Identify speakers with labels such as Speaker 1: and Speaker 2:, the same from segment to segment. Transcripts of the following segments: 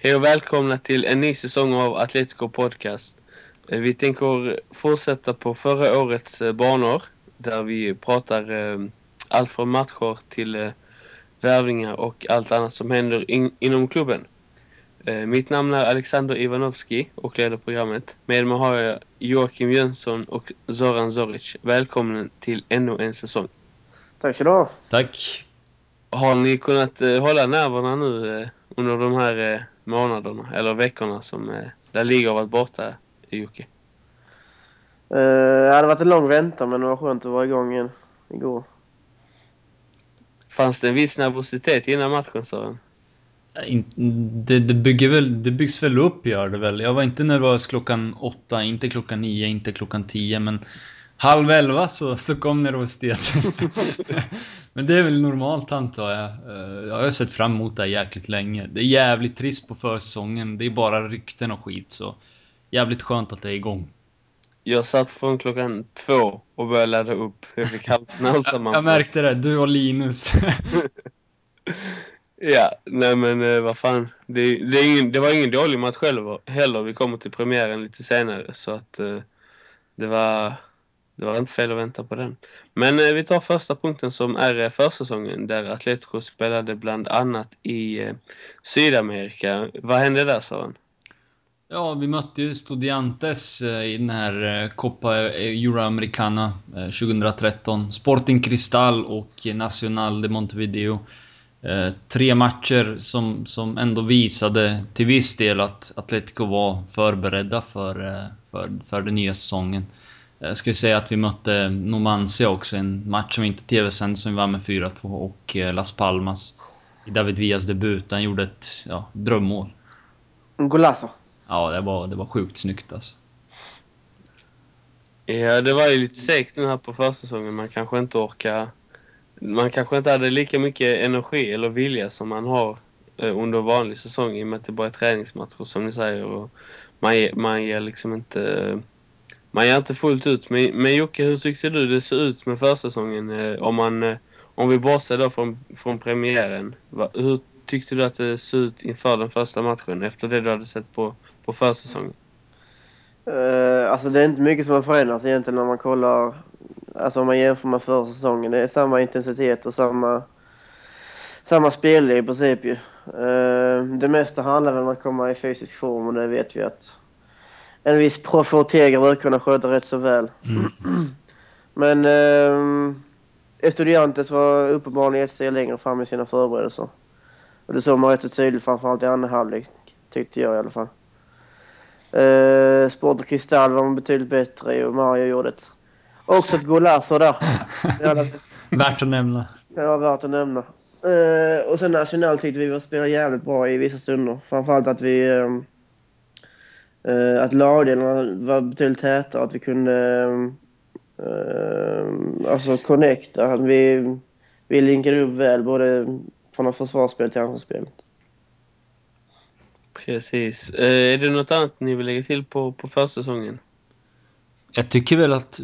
Speaker 1: Hej och välkomna till en ny säsong av Atletico Podcast. Eh, vi tänker fortsätta på förra årets eh, banor där vi pratar eh, allt från matcher till värvningar och allt annat som händer in inom klubben. Mitt namn är Alexander Ivanovski och leder programmet. Med mig har jag Joakim Jönsson och Zoran Zoric. Välkommen till ännu en säsong.
Speaker 2: Tack så du.
Speaker 3: Tack.
Speaker 1: Har ni kunnat hålla nerverna nu under de här månaderna eller veckorna som eh, där ligger varit borta, Jocke?
Speaker 2: Uh, det hade varit en lång väntan men det var skönt att vara igång igen igår.
Speaker 1: Fanns det en viss nervositet innan matchen Sören?
Speaker 3: Det, det, bygger väl, det byggs väl upp gör det väl. Jag var inte nervös klockan åtta, inte klockan nio, inte klockan tio men halv elva så, så kom nervositeten. Men det är väl normalt antar jag. Eh, jag har sett fram emot det här jäkligt länge. Det är jävligt trist på försäsongen. Det är bara rykten och skit så jävligt skönt att det är igång.
Speaker 1: Jag satt från klockan två och började ladda upp. Jag fick halvt
Speaker 3: Jag märkte det, du och Linus.
Speaker 1: ja, nej men eh, vad fan. Det, det, ingen, det, var ingen dålig match själv heller. Vi kommer till premiären lite senare så att uh, det var det var inte fel att vänta på den. Men eh, vi tar första punkten som är eh, försäsongen där Atletico spelade bland annat i eh, Sydamerika. Vad hände där sa han?
Speaker 3: Ja, vi mötte ju Studiantes eh, i den här eh, Copa eh, Euroamericana eh, 2013. Sporting Cristal och Nacional de Montevideo. Tre matcher som, som ändå visade till viss del att Atletico var förberedda för, för, för den nya säsongen. Jag skulle säga att vi mötte Numancia också, en match som inte tv-sändes som vi vann med 4-2 och eh, Las Palmas i David Villas debut. Han gjorde ett ja, drömmål.
Speaker 2: Golazo.
Speaker 3: Ja, det var, det var sjukt snyggt alltså.
Speaker 1: Ja, det var ju lite segt nu här på försäsongen. Man kanske inte orkar... Man kanske inte hade lika mycket energi eller vilja som man har eh, under vanlig säsong i och med att det bara är träningsmatcher som ni säger. Och man, man ger liksom inte man ger inte fullt ut. Men, men Jocke, hur tyckte du det såg ut med försäsongen? Eh, om, man, eh, om vi bortser då från, från premiären. Va, hur tyckte du att det såg ut inför den första matchen efter det du hade sett på, på försäsongen?
Speaker 2: Uh, alltså det är inte mycket som har förändrats egentligen när man kollar, alltså om man jämför med förra säsongen. Det är samma intensitet och samma, samma spel i princip ju. Uh, det mesta handlar väl om att komma i fysisk form och det vet vi att en viss Prof Ortega brukar kunna sköta rätt så väl. Mm. Men eh, Estudiantes var uppenbarligen ett steg längre fram i sina förberedelser. Och det såg man rätt så tydligt framförallt i andra halvlek, tyckte jag i alla fall. Eh, Sport och Kristall var betydligt bättre och Mario gjorde ett, också ett golazo där.
Speaker 3: värt att nämna.
Speaker 2: Ja, värt att nämna. Eh, och sen National tyckte vi var spelade jävligt bra i vissa stunder. Framförallt att vi eh, Uh, att lagdelarna var betydligt tätare, att vi kunde uh, alltså connecta. Vi, vi linkade upp väl både från försvarsspel till anfallsspelet.
Speaker 1: Precis. Uh, är det något annat ni vill lägga till på, på försäsongen?
Speaker 3: Jag tycker väl att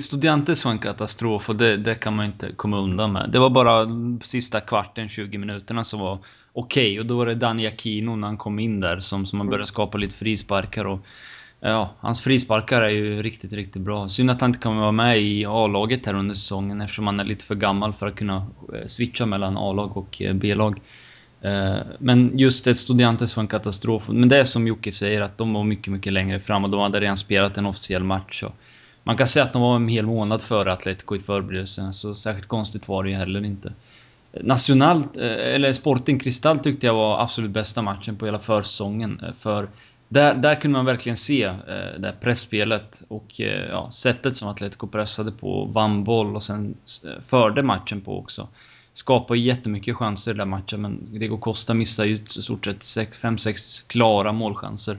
Speaker 3: Studiantes var en katastrof och det, det kan man inte komma undan med. Det var bara sista kvarten, 20 minuterna som var okej. Okay. Och då var det Dani Aquino när han kom in där som, som man började skapa lite frisparkar och... Ja, hans frisparkar är ju riktigt, riktigt bra. Synd att han inte kan vara med i A-laget här under säsongen eftersom han är lite för gammal för att kunna eh, switcha mellan A-lag och eh, B-lag. Eh, men just ett Studiantes var en katastrof. Men det är som Jocke säger att de var mycket, mycket längre fram och de hade redan spelat en officiell match. Man kan säga att de var en hel månad före Atletico i förberedelsen, så särskilt konstigt var det ju heller inte. National, eh, eller Sporting Cristal tyckte jag var absolut bästa matchen på hela försäsongen. Eh, för där, där kunde man verkligen se eh, det här pressspelet och eh, ja, sättet som Atletico pressade på, vann boll och sen förde matchen på också. Skapade jättemycket chanser i den matchen men Diego Costa missade ju i stort sett 5-6 klara målchanser.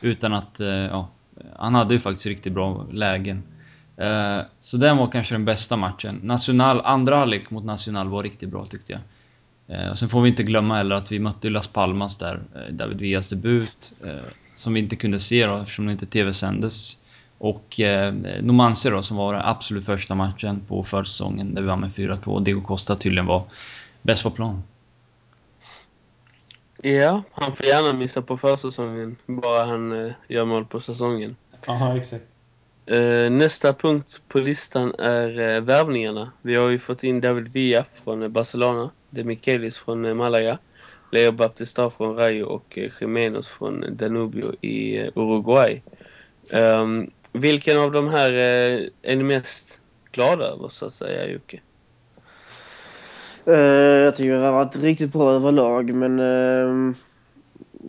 Speaker 3: Utan att, ja, han hade ju faktiskt riktigt bra lägen. Eh, så den var kanske den bästa matchen. National, andra halvlek mot National var riktigt bra tyckte jag. Eh, och sen får vi inte glömma heller att vi mötte Las Palmas där, eh, David Villas debut. Som vi inte kunde se då eftersom det inte TV-sändes. Och eh, Numancia då som var den absolut första matchen på försäsongen där vi vann med 4-2 och Diego Costa tydligen var bäst på plan.
Speaker 1: Ja, han får gärna missa på försäsongen, bara han eh, gör mål på säsongen.
Speaker 3: Ja, exakt.
Speaker 1: Eh, nästa punkt på listan är eh, värvningarna. Vi har ju fått in David Villa från eh, Barcelona, De Michelis från Malaga, Leo Baptista från Rayo och eh, Jiménez från Danubio i Uruguay. Um, vilken av de här uh, är ni mest glada över, så att säga, Jocke?
Speaker 2: Uh, jag tycker det har varit riktigt bra överlag, men uh,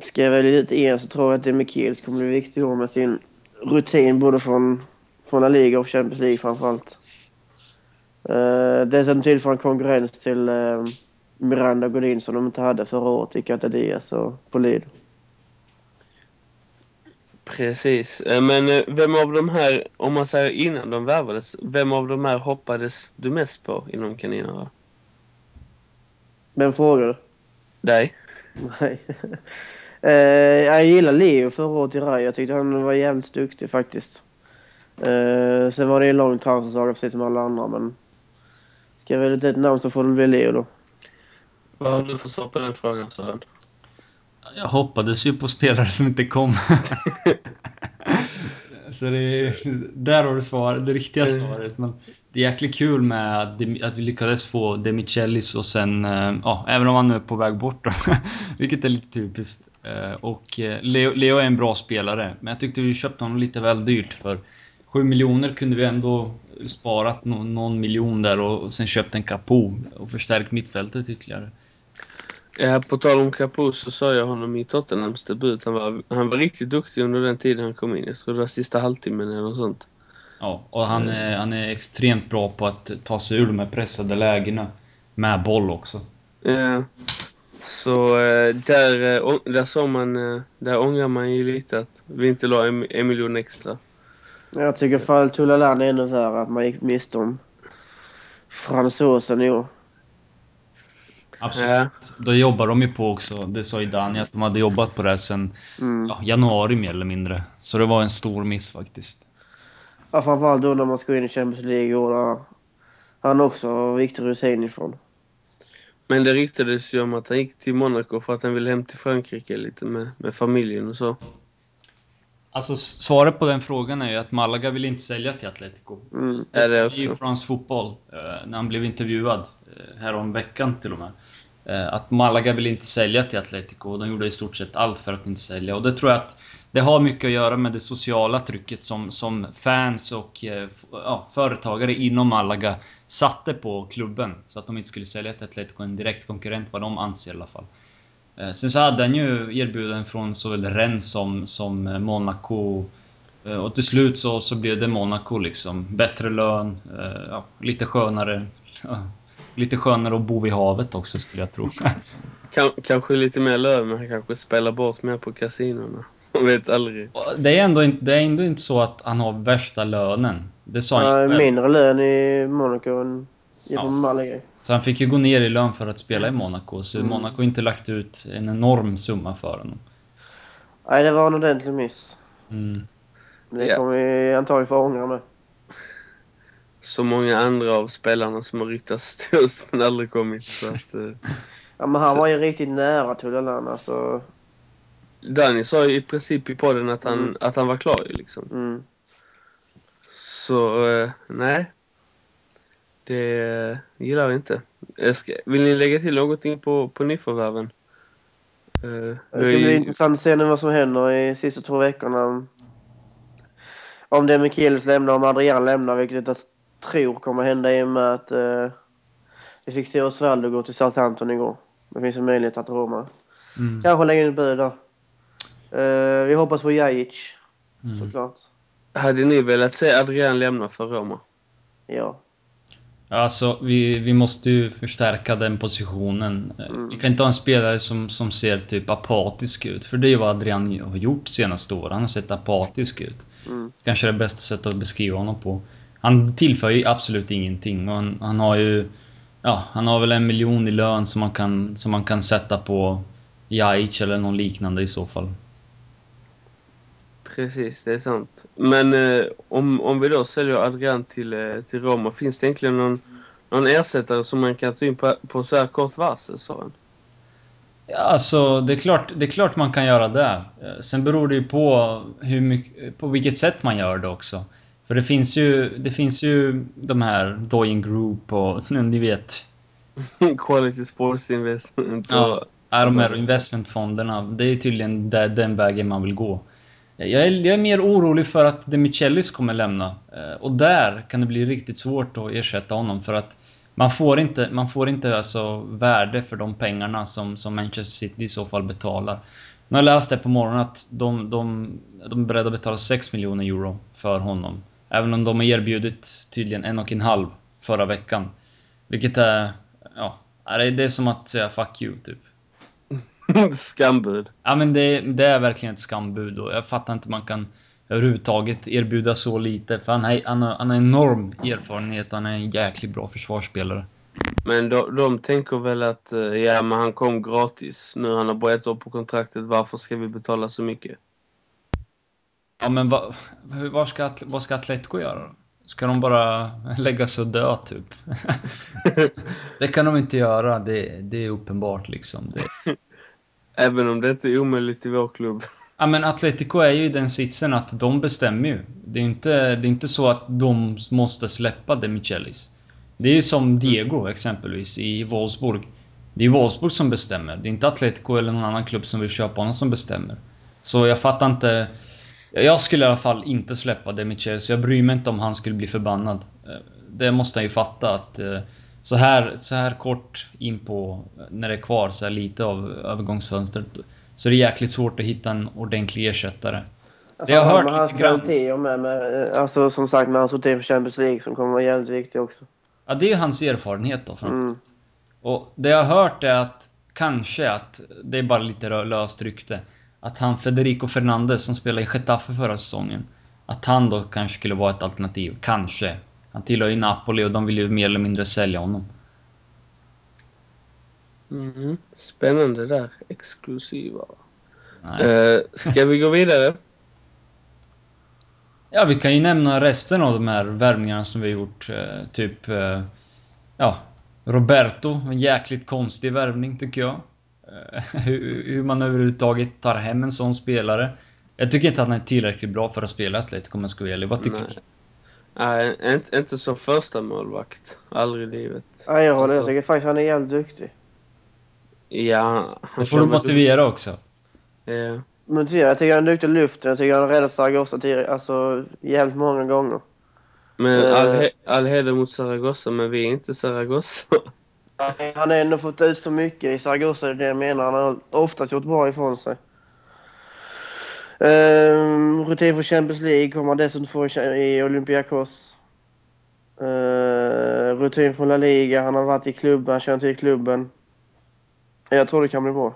Speaker 2: ska jag välja ut en så tror jag att Demikelis kommer bli viktig då med sin rutin både från, från La Liga och Champions League framförallt. Uh, dessutom tillför en konkurrens till uh, Miranda Godin som de inte hade förra året i Catadias och Polid.
Speaker 1: Precis. Eh, Men eh, vem av de här, om man säger innan de värvades, vem av de här hoppades du mest på inom kaninerna?
Speaker 2: Vem frågar du?
Speaker 1: Dig?
Speaker 2: Nej. Eh, jag gillar Leo förra året i Rai. Jag tyckte han var jävligt duktig faktiskt. Eh, sen var det en lång transfersaga precis som alla andra men ska jag välja ut ett namn så får det bli Leo då.
Speaker 1: Vad har du för svar på den frågan Sören?
Speaker 3: Jag hoppades ju på spelare som inte kom. Så det är, där har du svar, det riktiga svaret. Men det är jäkligt kul med att vi lyckades få De Michelis och sen, eh, ja, även om han nu är på väg bort då, vilket är lite typiskt. Eh, Och eh, Leo, Leo är en bra spelare, men jag tyckte vi köpte honom lite väl dyrt för 7 miljoner kunde vi ändå sparat nå- någon miljon där och sen köpt en Capo och förstärkt mittfältet ytterligare.
Speaker 1: Ja, på tal om Capo så sa jag honom i Tottenhams debut. Han var, han var riktigt duktig under den tiden han kom in. Jag tror det var sista halvtimmen eller något sånt.
Speaker 3: Ja, och han är, han är extremt bra på att ta sig ur de här pressade lägena. Med boll också.
Speaker 1: Eh, så eh, där, eh, där såg man, eh, där ångrar man ju lite att vi inte la en, en miljon extra.
Speaker 2: Jag tycker fall Tullalan är ännu värre att man gick miste om fransosen i år.
Speaker 3: Absolut.
Speaker 1: Ja.
Speaker 3: Då jobbar de ju på också. Det sa ju Dani att de hade jobbat på det här sen
Speaker 2: Mm.
Speaker 3: ja, januari mer eller mindre. Så det var en stor miss faktiskt.
Speaker 2: Ja, framförallt då när man ska in i Champions League och där han också viktig rutin ifrån.
Speaker 1: Men det ryktades ju om att han gick till Monaco för att han ville hem till Frankrike lite med, med familjen och så.
Speaker 3: Alltså svaret på den frågan är ju att Malaga vill inte sälja till Atletico.
Speaker 2: Mm.
Speaker 1: Är det
Speaker 3: sa ju
Speaker 1: också?
Speaker 3: France Fotboll eh, när han blev intervjuad eh, härom veckan till och med. Eh, att Malaga vill inte sälja till Atletico och de gjorde i stort sett allt för att inte sälja. Och det tror jag att det har mycket att göra med det sociala trycket som, som fans och ja, företagare inom Malaga satte på klubben. Så att de inte skulle sälja till Atletico, en direkt konkurrent vad de anser i alla fall. Eh, Sen så hade han ju erbjudanden från såväl Rennes som, som eh, Monaco. Eh, Och till slut så, så blev det Monaco liksom. Bättre lön, ja, lite skönare. Ja, lite skönare att bo vid havet också skulle jag tro.
Speaker 1: Kan, kanske lite mer lön, men han kanske spelar bort mer på kasinorna. Man vet aldrig.
Speaker 3: Det, är ändå inte, det är ändå inte så att han har värsta lönen. Det sa han själv.
Speaker 2: mindre lön i Monaco än i
Speaker 3: Ja.
Speaker 2: Malaga.
Speaker 3: Så han fick ju gå ner i lön för att spela i Monaco. Så
Speaker 2: Mm.
Speaker 3: Monaco har inte lagt ut en enorm summa för honom.
Speaker 2: Nej, det var en ordentlig miss.
Speaker 3: Mm.
Speaker 2: Det
Speaker 1: Ja.
Speaker 2: kommer vi antagligen få ångra med.
Speaker 1: Så många andra av spelarna som har ryktats till oss men aldrig kommit. Så att, eh,
Speaker 2: Ja, men han
Speaker 1: Så-
Speaker 2: var ju riktigt nära Tullalan alltså.
Speaker 1: Danny sa ju i princip i podden att han,
Speaker 2: Mm.
Speaker 1: att han var klar ju liksom.
Speaker 2: Mm.
Speaker 1: Så eh, nej. Det eh, gillar vi inte. Jag ska, vill ni lägga till någonting på, på nyförvärven? Eh,
Speaker 2: Det ska bli intressant att se nu vad som händer i sista två veckorna. Om Demichelis lämnar, om Adrian lämnar, vilket jag tror kommer hända i och med att eh, vi fick se Osvaldo gå till Southampton igår. Det finns en möjlighet att Roma
Speaker 3: Mm.
Speaker 2: kanske lägger in ett bud där. Eh, vi hoppas på Jajic,
Speaker 3: Mm.
Speaker 2: såklart.
Speaker 1: Hade ni velat se Adrian lämna för Roma?
Speaker 2: Ja.
Speaker 3: Alltså, vi, vi måste ju förstärka den positionen.
Speaker 2: Mm.
Speaker 3: Vi kan inte ha en spelare som, som ser typ apatisk ut. För det är ju vad Adrian har gjort senaste åren. Han har sett apatisk ut.
Speaker 2: Mm.
Speaker 3: Kanske det bästa sättet att beskriva honom på. Han tillför ju absolut ingenting och han, han har ju... Ja, han har väl en miljon i lön som man kan, som man kan sätta på Jaic eller någon liknande i så fall.
Speaker 1: Precis, det är sant. Men eh, om, om vi då säljer Adrian till, eh, till Roma, finns det egentligen någon, någon ersättare som man kan ta in på, på så här kort varsel, sa han?
Speaker 3: Ja, alltså det är, klart, det är klart man kan göra det. Eh, Sen beror det ju på hur mycket, på vilket sätt man gör det också. För det finns ju, det finns ju de här Doyen Group och ni vet.
Speaker 1: Quality Sports Investment och...
Speaker 3: Ja, är de här
Speaker 1: alltså-
Speaker 3: investmentfonderna. Det är tydligen där, den vägen man vill gå. Jag är, jag är mer orolig för att Demichelis kommer lämna. Eh, och där kan det bli riktigt svårt att ersätta honom för att man får inte, man får inte alltså värde för de pengarna som, som Manchester City i så fall betalar. Nu har jag läst det på morgonen att de, de, de är beredda att betala 6 miljoner euro för honom. Även om de har erbjudit tydligen en och en halv förra veckan. Vilket är... Ja, är- det är som att säga 'fuck you' typ.
Speaker 1: Skambud.
Speaker 3: Ja men det, det är verkligen ett skambud och jag fattar inte man kan överhuvudtaget erbjuda så lite. För han, är, han, har, han har enorm erfarenhet och han är en jäkligt bra försvarsspelare.
Speaker 1: Men de, de tänker väl att eh, ja, men han kom gratis. Nu han har bara ett år på kontraktet. Varför ska vi betala så mycket?
Speaker 3: Ja men hur- vad, ska, vad ska Atletico göra då? Ska de bara lägga sig och dö typ? det kan de inte göra, det, det är uppenbart liksom. Det,
Speaker 1: Även om det inte är omöjligt i vår klubb.
Speaker 3: Ja men Atletico är ju i den sitsen att de bestämmer ju. Det är ju inte, det är inte så att de måste släppa De Michelis. Det är ju som Diego exempelvis i Wolfsburg. Det är Wolfsburg som bestämmer. Det är inte Atletico eller någon annan klubb som vill köpa honom som bestämmer. Så jag fattar inte... Jag skulle i alla fall inte släppa Demichelis. Jag bryr mig inte om han skulle bli förbannad. Eh, det måste han ju fatta att... Eh, eh, Så här, så här kort in på... När det är kvar så här lite av övergångsfönstret. Så det är jäkligt svårt att hitta en ordentlig ersättare. Det jag har hört lite grann.
Speaker 2: kvaliteter med, med, alltså som sagt med hans rotation för Champions League som kommer vara jävligt viktig också.
Speaker 3: Ja, det är ju hans erfarenhet då.
Speaker 2: Mm.
Speaker 3: Och det jag har hört är att kanske att, det är bara lite löst rykte, att han Federico Fernandez som spelade i Getafe förra säsongen, att han då kanske skulle vara ett alternativ. Kanske. Han tillhör ju Napoli och de vill ju mer eller mindre sälja honom.
Speaker 1: Mhm. Spännande där. Exklusiva. Eh, ska vi gå vidare?
Speaker 3: Ja, vi kan ju nämna resten av de här värvningarna som vi har gjort. Eh, typ... Eh, ja, Roberto. En jäkligt konstig värvning tycker jag. Eh, hur, hur man överhuvudtaget tar hem en sån spelare. Jag tycker inte att han är tillräckligt bra för att spela Atletico ärlig. Vad tycker
Speaker 1: Nej.
Speaker 3: du?
Speaker 1: Nej, inte, inte som första målvakt. Aldrig i livet.
Speaker 2: Ja, jag håller. Jag
Speaker 1: Alltså,
Speaker 2: tycker faktiskt han är jävligt duktig.
Speaker 1: Ja, han
Speaker 3: Det får du motivera också.
Speaker 1: duktig. Ja.
Speaker 2: Motiverad. Jag tycker han är duktig i luften. Jag tycker han har räddat Zaragoza till, alltså, jävligt många gånger.
Speaker 1: Men
Speaker 2: Eh.
Speaker 1: all, he, all heder mot Zaragoza, men vi är inte Zaragoza.
Speaker 2: Han har ändå fått ut så mycket i Zaragoza, det är det jag menar. Han har oftast gjort bra ifrån sig. Ehm, um, rutin för Champions League kommer han dessutom få i Olympiakos. Ehm, uh, rutin från La Liga. Han har varit i klubben, han känner till klubben. Jag tror det kan bli bra.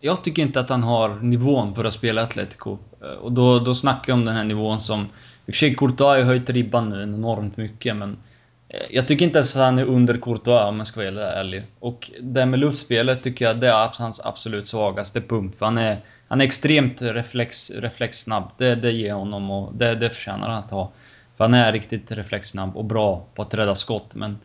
Speaker 3: Jag tycker inte att han har nivån för att spela Atletico. Eh, och då, då snackar jag om den här nivån som... I och för sig Courtois har ju höjt ribban nu enormt mycket men... Eh, jag tycker inte ens att han är under Courtois om jag ska vara helt ärlig. Och det med luftspelet tycker jag det är hans absolut svagaste punkt. För han är, han är extremt reflex, reflexsnabb. Det, det ger honom och det, det förtjänar han att ha. För han är riktigt reflexsnabb och bra på att rädda skott men...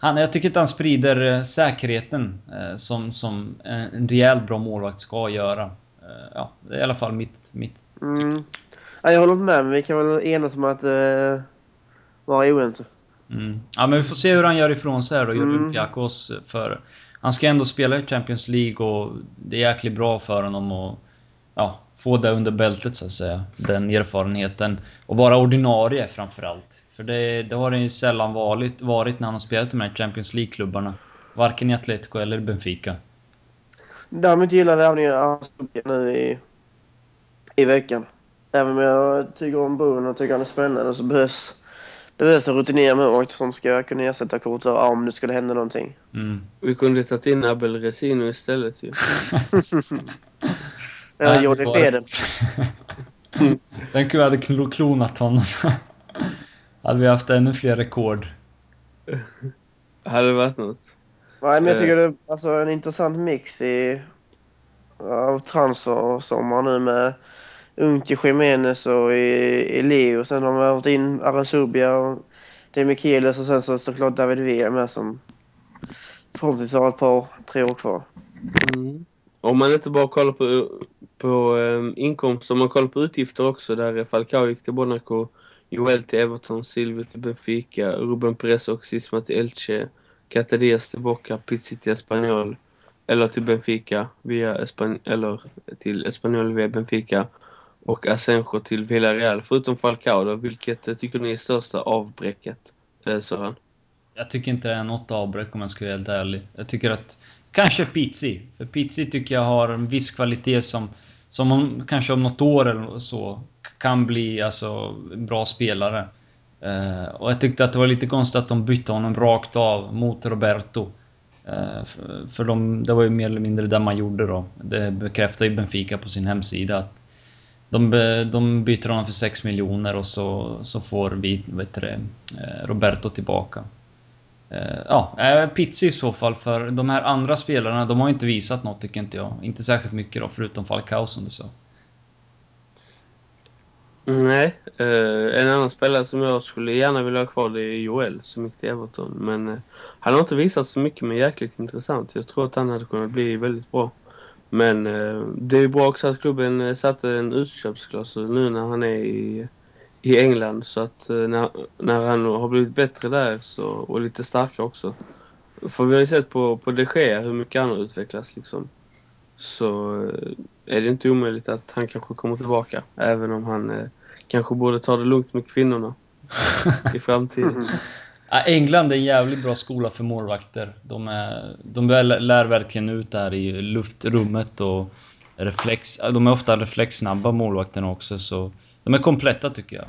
Speaker 3: Han, jag tycker inte han sprider eh, säkerheten eh, som, som en, rejält bra målvakt ska göra. Eh, ja, det är i alla fall mitt... mitt
Speaker 2: Mm. Ja, jag håller inte med, men vi kan väl enas om att uh, vara oense.
Speaker 3: mm. Ja, men vi får se hur han gör ifrån sig här då i
Speaker 2: Mm.
Speaker 3: Olympiakos. För han ska ändå spela i Champions League och det är jäkligt bra för honom att ja, få det under bältet så att säga. Den erfarenheten. Och vara ordinarie framförallt. För det, det har det ju sällan varit, varit när han har spelat i de här Champions League-klubbarna. Varken i Atletico eller Benfica.
Speaker 2: Däremot gillar värvningen av Arsovia nu i, i veckan. Även om jag tycker om Bruno och tycker han är spännande så behövs det behövs en rutinerad målvakt som ska kunna ersätta Courtois om det skulle hända någonting.
Speaker 3: Mm.
Speaker 1: Vi kunde tagit in Abel Resino istället ju.
Speaker 2: Eller Johnny
Speaker 3: det
Speaker 2: Feden.
Speaker 3: Tänk om vi hade klo- klonat honom. hade vi haft ännu fler rekord.
Speaker 1: Hade varit något.
Speaker 2: Nej, men jag
Speaker 1: Eh.
Speaker 2: tycker det är alltså, en intressant mix i, av transfersommar nu med Unke Jiménez och i, Leo. Sen har man varit in Arasubia och Demikelius och sen så såklart David Villa med som förhoppningsvis har ett par, tre år kvar. Mm.
Speaker 1: om man inte bara kollar på, på ehm, um, inkomster, om man kollar på utgifter också, där Falcao gick till Monaco, Joel till Everton, Silvio till Benfica, Ruben Perez och Sisma till Elche, Catadias till Boca, Pizzi till Espanyol, eller till Benfica via Espan eller till Espanyol via Benfica och Asensio till Villarreal, förutom Falcao då, vilket eh, tycker ni är största avbräcket, eh, Sören?
Speaker 3: Jag tycker inte det är något avbräck om jag ska vara helt ärlig. Jag tycker att... Kanske Pizzi. För Pizzi tycker jag har en viss kvalitet som... Som om, kanske om något år eller så kan bli alltså en bra spelare. Uh, och jag tyckte att det var lite konstigt att de bytte honom rakt av mot Roberto. Uh, för, för de, det var ju mer eller mindre det man gjorde då. Det bekräftar ju Benfica på sin hemsida att de, de byter honom för 6 miljoner och så, så får vi, vet det, eh, Roberto tillbaka. Eh, ja, eh, Pizzi i så fall, för de här andra spelarna, de har inte visat något tycker inte jag. Inte särskilt mycket då, förutom Falcao som du sa.
Speaker 1: Nej, en annan spelare som jag skulle gärna vilja ha kvar det är Joel som gick till Everton. Men han har inte visat så mycket men jäkligt intressant. Jag tror att han hade kunnat bli väldigt bra. Men det är bra också att klubben satte en utköpsklausul nu när han är i i England så att eh, när, när han har blivit bättre där så, och lite starkare också. För vi har ju sett på, på de Gea hur mycket han har utvecklats liksom. Så eh, är det inte omöjligt att han kanske kommer tillbaka. Även om han eh, kanske borde ta det lugnt med kvinnorna i framtiden.
Speaker 3: Ja, England är en jävligt bra skola för målvakter. De, är, de lär verkligen ut där i luftrummet och reflex. De är ofta reflexsnabba målvakterna också så de är kompletta tycker jag.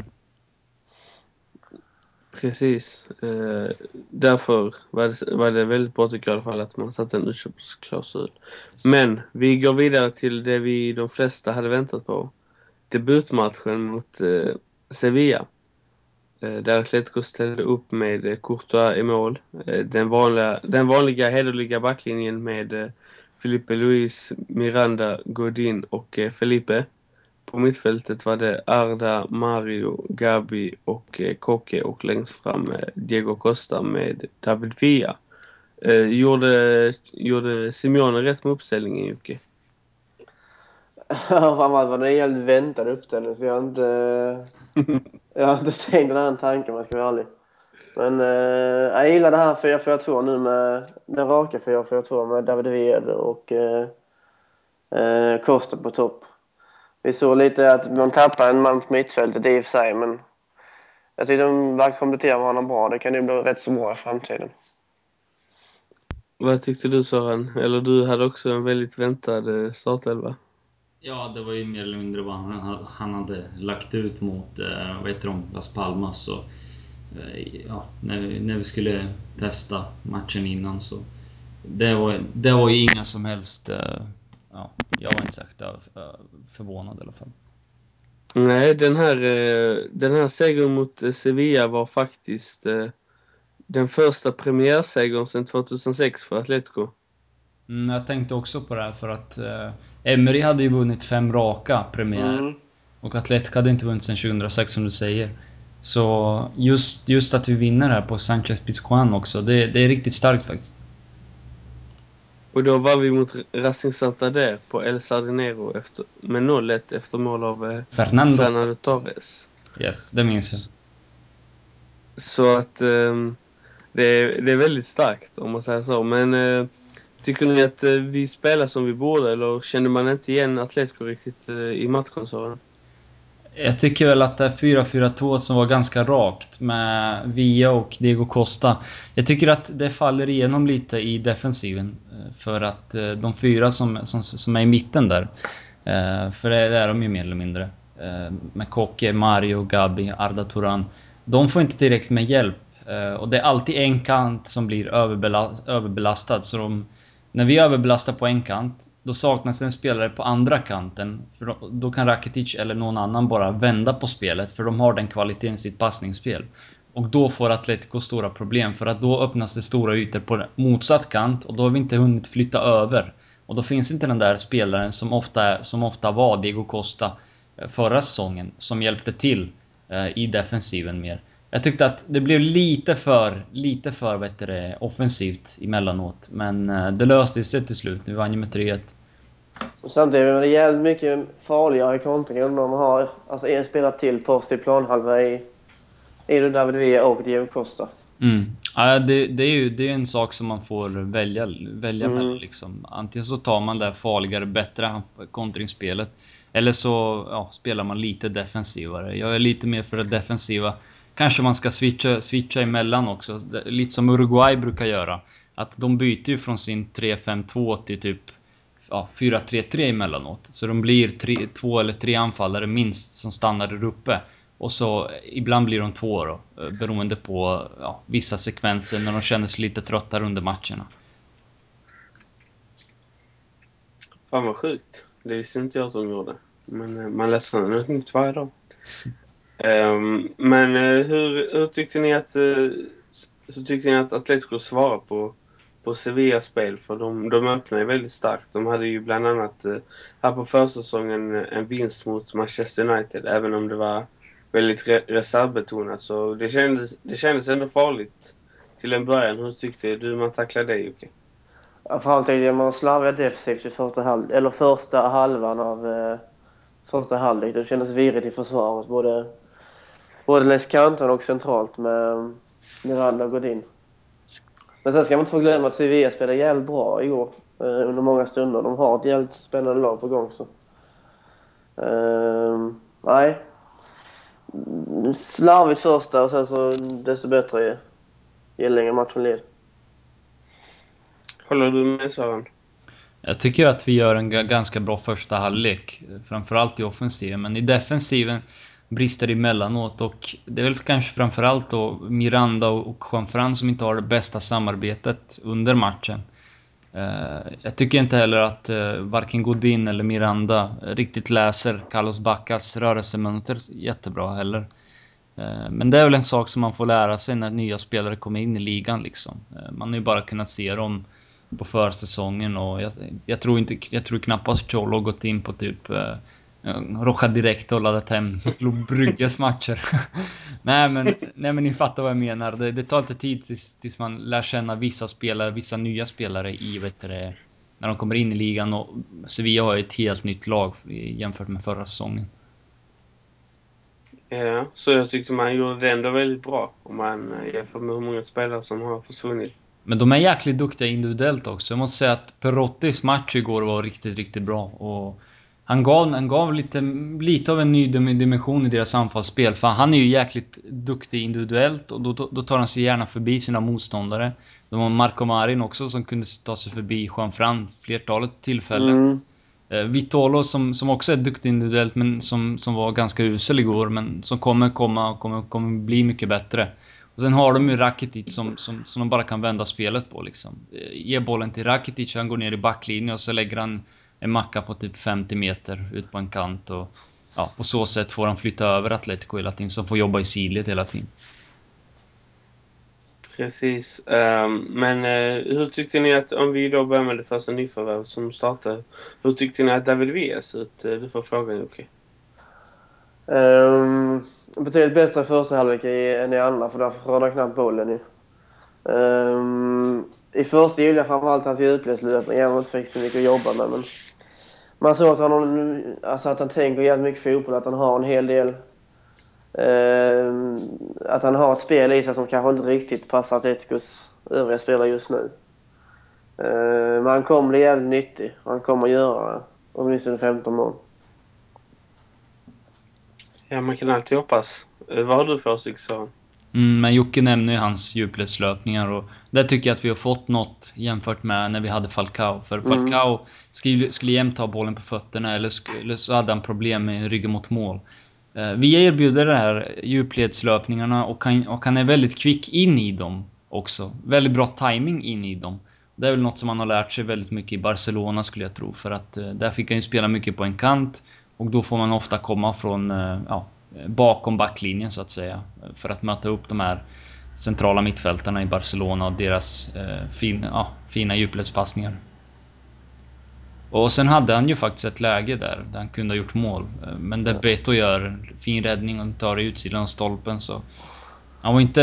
Speaker 1: Precis. Eh, därför var det, var det väldigt bra tycker jag i alla fall att man satte en utköpsklausul. Men vi går vidare till det vi de flesta hade väntat på. Debutmatchen mot eh, Sevilla. Eh, där Atletico ställde upp med Courtois i mål. Eh, den, vanliga, den vanliga hederliga backlinjen med eh, Felipe Luis, Miranda, Godin och eh, Felipe. På mittfältet var det Arda, Mario, Gabi och eh, Koke och längst fram eh, Diego Costa med David Villa. Eh, gjorde, gjorde Simeone rätt med uppställningen Jocke?
Speaker 2: Ja, fan vad det var en jävligt väntad uppställning så jag inte... jag har inte tänkt den här tanken om jag ska vara ärlig. Men eh, jag gillar det här 4-4-2 nu med den raka 4-4-2 med David Villa och eh, eh, Costa på topp. Vi såg lite att man tappar en man på mittfältet i och för sig, men jag tycker de verkar komplettera varandra bra. Det kan ju bli rätt så bra i framtiden.
Speaker 1: Vad tyckte du Sören? Eller du hade också en väldigt väntad eh, startelva?
Speaker 3: Ja, det var ju mer eller mindre vad han, han hade lagt ut mot, eh, vad heter de, Las Palmas. Och, eh, ja, när, vi, när vi skulle testa matchen innan så... Det var, det var ju inga som helst eh, ja, jag var inte särskilt eh, förvånad i alla fall.
Speaker 1: Nej, den här, eh, den här segern mot Sevilla var faktiskt eh, den första premiärsegern sedan 2006 för Atletico.
Speaker 3: Mm, jag tänkte också på det här för att eh, Emery hade ju vunnit fem raka premiärer. Mm. Och Atletico hade inte vunnit sedan 2006 som du säger. Så just, just att vi vinner här på Sanchez Pizjuan också, det, det är riktigt starkt faktiskt.
Speaker 1: Och då var vi mot Racing Santander på El Sardinero efter, med 0-1 efter mål av eh, Fernando. Fernando Torres.
Speaker 3: Yes, det minns jag.
Speaker 1: Så att um, det, är, det är väldigt starkt om man säger så. Men uh, tycker ni att eh, vi spelar som vi borde eller kände man inte igen Atletico riktigt uh, i matchkonsolen?
Speaker 3: Jag tycker väl att det är 4-4-2 som var ganska rakt med Via och Diego Costa. Jag tycker att det faller igenom lite i defensiven. Eh, för att de fyra som, som, som är i mitten där, för det är de ju mer eller mindre. Med Koke, Mario, Gabi, Arda Turan. De får inte tillräckligt med hjälp. Och det är alltid en kant som blir överbelastad. Så de, när vi överbelastar på en kant, då saknas en spelare på andra kanten. För då kan Rakitic eller någon annan bara vända på spelet, för de har den kvaliteten i sitt passningsspel. Och då får Atletico stora problem, för att då öppnas det stora ytor på motsatt kant och då har vi inte hunnit flytta över. Och då finns inte den där spelaren som ofta, som ofta var Diego Costa eh, förra säsongen, som hjälpte till eh, i defensiven mer. Jag tyckte att det blev lite för, lite för du, offensivt emellanåt. Men eh, det löste sig till slut. Vi vann ju med 3-1.
Speaker 2: Och samtidigt är det jävligt mycket farligare kontring om de har alltså en spelare till på sin planhalva i, i David Villa och Diego Costa.
Speaker 3: Mm. Ja, det, det, är ju det är en sak som man får välja, välja
Speaker 2: Mm.
Speaker 3: mellan. Liksom. Antingen så tar man det farligare, bättre kontringsspelet. Eller så ja, spelar man lite defensivare. Jag är lite mer för det defensiva. Kanske man ska switcha, switcha emellan också. Det- Lite som Uruguay brukar göra. Att de byter ju från sin 3-5-2 till typ ja, 4-3-3 emellanåt. Så de blir tre, två eller tre anfallare minst som stannar där uppe. Och så ibland blir de två då. Eh, beroende på ja, vissa sekvenser när de känner sig lite tröttare under matcherna.
Speaker 1: Fan vad sjukt. Det visste inte jag att de gjorde. Men eh, man läser ut nytt varje dag. Ehm, men eh, hur, hur tyckte ni att uh, hur tyckte ni att Atletico svarade på, på Sevillas spel? För de, de öppnade ju väldigt starkt. De hade ju bland annat eh, här på försäsongen en vinst mot Manchester United. Även om det var väldigt re reservbetonat. Så det kändes, det kändes ändå farligt till en början. Hur tyckte du man tacklade det Jocke?
Speaker 2: Ja, Framförallt tyckte jag man slarvade defensivt i första, halv eller första halvan av eh, första halvlek. Det kändes virrigt i försvaret både, både längs kanterna och centralt med Miranda och Godin. Men sen ska man inte få glömma att Sevilla spelade jävligt bra igår eh, under många stunder. De har ett jävligt spännande lag på gång. Så. Ehm, nej. Slarvigt första och sen så desto bättre ju, ju längre matchen led.
Speaker 1: Håller du med Sören?
Speaker 3: Jag tycker att vi gör en ga- ganska bra första halvlek. Framförallt i offensiven, men i defensiven brister emellanåt och det är väl kanske framförallt då Miranda och Juanfran som inte har det bästa samarbetet under matchen. Eh, jag tycker inte heller att eh, varken Godin eller Miranda riktigt läser Carlos Baccas rörelsemönster jättebra heller. Eh, men det är väl en sak som man får lära sig när nya spelare kommer in i ligan liksom. Man har ju bara kunnat se dem på försäsongen och jag, jag tror inte, jag tror knappast Cholo har gått in på typ Roja direkt och laddat hem Brygges matcher. nej, men, nej men ni fattar vad jag menar. Det, det tar lite tid tills, tills man lär känna vissa spelare, vissa nya spelare i vet det, när de kommer in i ligan och Sevilla har ju ett helt nytt lag jämfört med förra säsongen.
Speaker 1: Ja, så jag tyckte man gjorde det ändå väldigt bra om man eh, jämför med hur många spelare som har försvunnit.
Speaker 3: Men de är jäkligt duktiga individuellt också. Jag måste säga att Perottis match igår var riktigt, riktigt bra. Och han gav, han gav lite, lite av en ny dim- dimension i deras anfallsspel. För han är ju jäkligt duktig individuellt och då, då, tar han sig gärna förbi sina motståndare. De har Marco Marin också som kunde ta sig förbi Juan Fran flertalet tillfällen.
Speaker 2: Mm.
Speaker 3: Eh, Vitolo som, som också är duktig individuellt men som, som var ganska usel igår men som kommer komma och kommer, kommer bli mycket bättre. Och sen har de ju Rakitic som, som, som de bara kan vända spelet på liksom. Eh, Ge bollen till Rakitic, han går ner i backlinjen och så lägger han en macka på typ 50 meter ut på en kant och ja, på så sätt får han flytta över Atletico hela tiden som får jobba i sidled hela tiden.
Speaker 1: Precis. Ehm, men eh, hur tyckte ni att, om vi då börjar med det första nyförvärvet som startade. Hur tyckte ni att David Villa ser ut? Eh, Du får frågan Jocke.
Speaker 2: Um, betydligt bättre i första halvlek än i andra för därför rörde han knappt bollen ju. Ehm, I första gillade jag framförallt hans djupledslöpning även om han inte fick så mycket att jobba med. Men man såg att han, alltså att han tänker jävligt mycket fotboll, att han har en hel del ehm, att han har ett spel i sig som kanske inte riktigt passar Atleticos övriga spelare just nu. Ehm, men han kommer bli jävligt nyttig. Han kommer göra åtminstone 15 mål.
Speaker 1: Ja, man kan alltid hoppas. Eh, vad har du för åsikt?
Speaker 3: Mm, men Jocke nämner ju hans djupledslöpningar och där tycker jag att vi har fått något jämfört med när vi hade Falcao. För
Speaker 2: Mm.
Speaker 3: Falcao skulle, skulle jämt ha bollen på fötterna eller, eller så hade han problem med ryggen mot mål. Eh, vi erbjuder de här djupledslöpningarna och han, och han är väldigt kvick in i dem också. Väldigt bra timing in i dem. Det är väl något som han har lärt sig väldigt mycket i Barcelona skulle jag tro. För att eh, där fick han ju spela mycket på en kant. Och då får man ofta komma från, eh, ja, bakom backlinjen så att säga. För att möta upp de här centrala mittfältarna i Barcelona och deras eh, fin, ja, fina djupledspassningar. Och sen hade han ju faktiskt ett läge där, där han kunde ha gjort mål. Eh, Men där Beto gör fin räddning och tar i utsidan av stolpen så... Han var inte,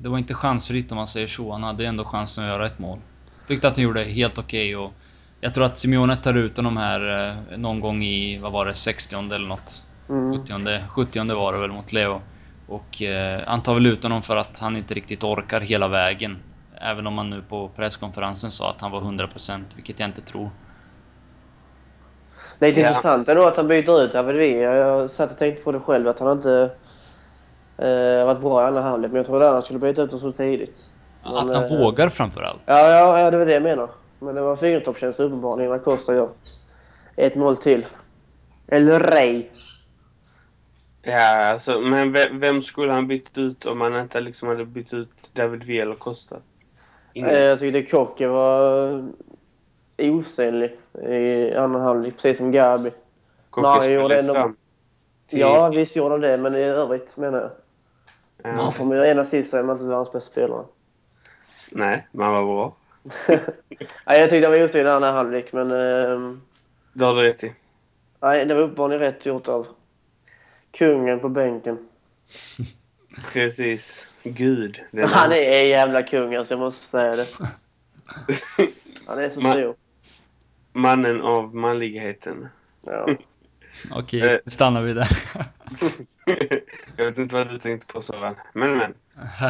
Speaker 3: det var inte chansfritt om man säger så. Han hade ändå chansen att göra ett mål. Tyckte att han gjorde helt okej och Jag tror att Simeone tar ut honom här eh, någon gång i, vad var det, 60 eller något.
Speaker 2: Mm.
Speaker 3: 70, 70 var det väl mot Leo. Och eh, han tar väl ut honom för att han inte riktigt orkar hela vägen. Även om han nu på presskonferensen sa att han var 100% vilket jag inte tror.
Speaker 2: Det är lite
Speaker 1: Ja.
Speaker 2: intressant ändå att han byter ut David Jag, jag satt och tänkte på det själv att han inte eh, varit bra i andra halvlek. Men jag trodde att han skulle byta ut dem så tidigt. Men,
Speaker 3: att han
Speaker 2: eh,
Speaker 3: vågar framförallt.
Speaker 2: Ja, ja, ja, det var det jag menar. Men det var fingertoppskänsla uppenbarligen när Costa gör 1-0 till. Eller rej.
Speaker 1: Ja, alltså, men vem, vem skulle han bytt ut om han inte liksom hade bytt ut David Villa eller Costa? Ingen.
Speaker 2: Eh, Jag tyckte Kocke var osynlig i andra halvlek, precis som Gabi.
Speaker 1: Skulle
Speaker 2: gjorde ändå-
Speaker 1: fram till...
Speaker 2: Ja, visst gjorde han det, men i övrigt menar jag.
Speaker 1: Ja.
Speaker 2: Bara för att man gör en assist så är man inte världens bästa spelare.
Speaker 1: Nej, man var bra.
Speaker 2: nej, jag tyckte han var osynlig i andra halvlek, men... ehm,
Speaker 1: Det har du rätt i.
Speaker 2: nej, det var uppenbarligen rätt gjort av kungen på bänken.
Speaker 1: Precis. Gud. är
Speaker 2: Han är en jävla kung alltså, jag måste säga det. Han är så
Speaker 1: Ma-
Speaker 2: stor.
Speaker 1: Mannen av manligheten.
Speaker 2: Ja.
Speaker 3: Okej,
Speaker 1: Eh.
Speaker 3: nu stannar vi där.
Speaker 1: jag vet inte vad du tänkte på Soran. Men men.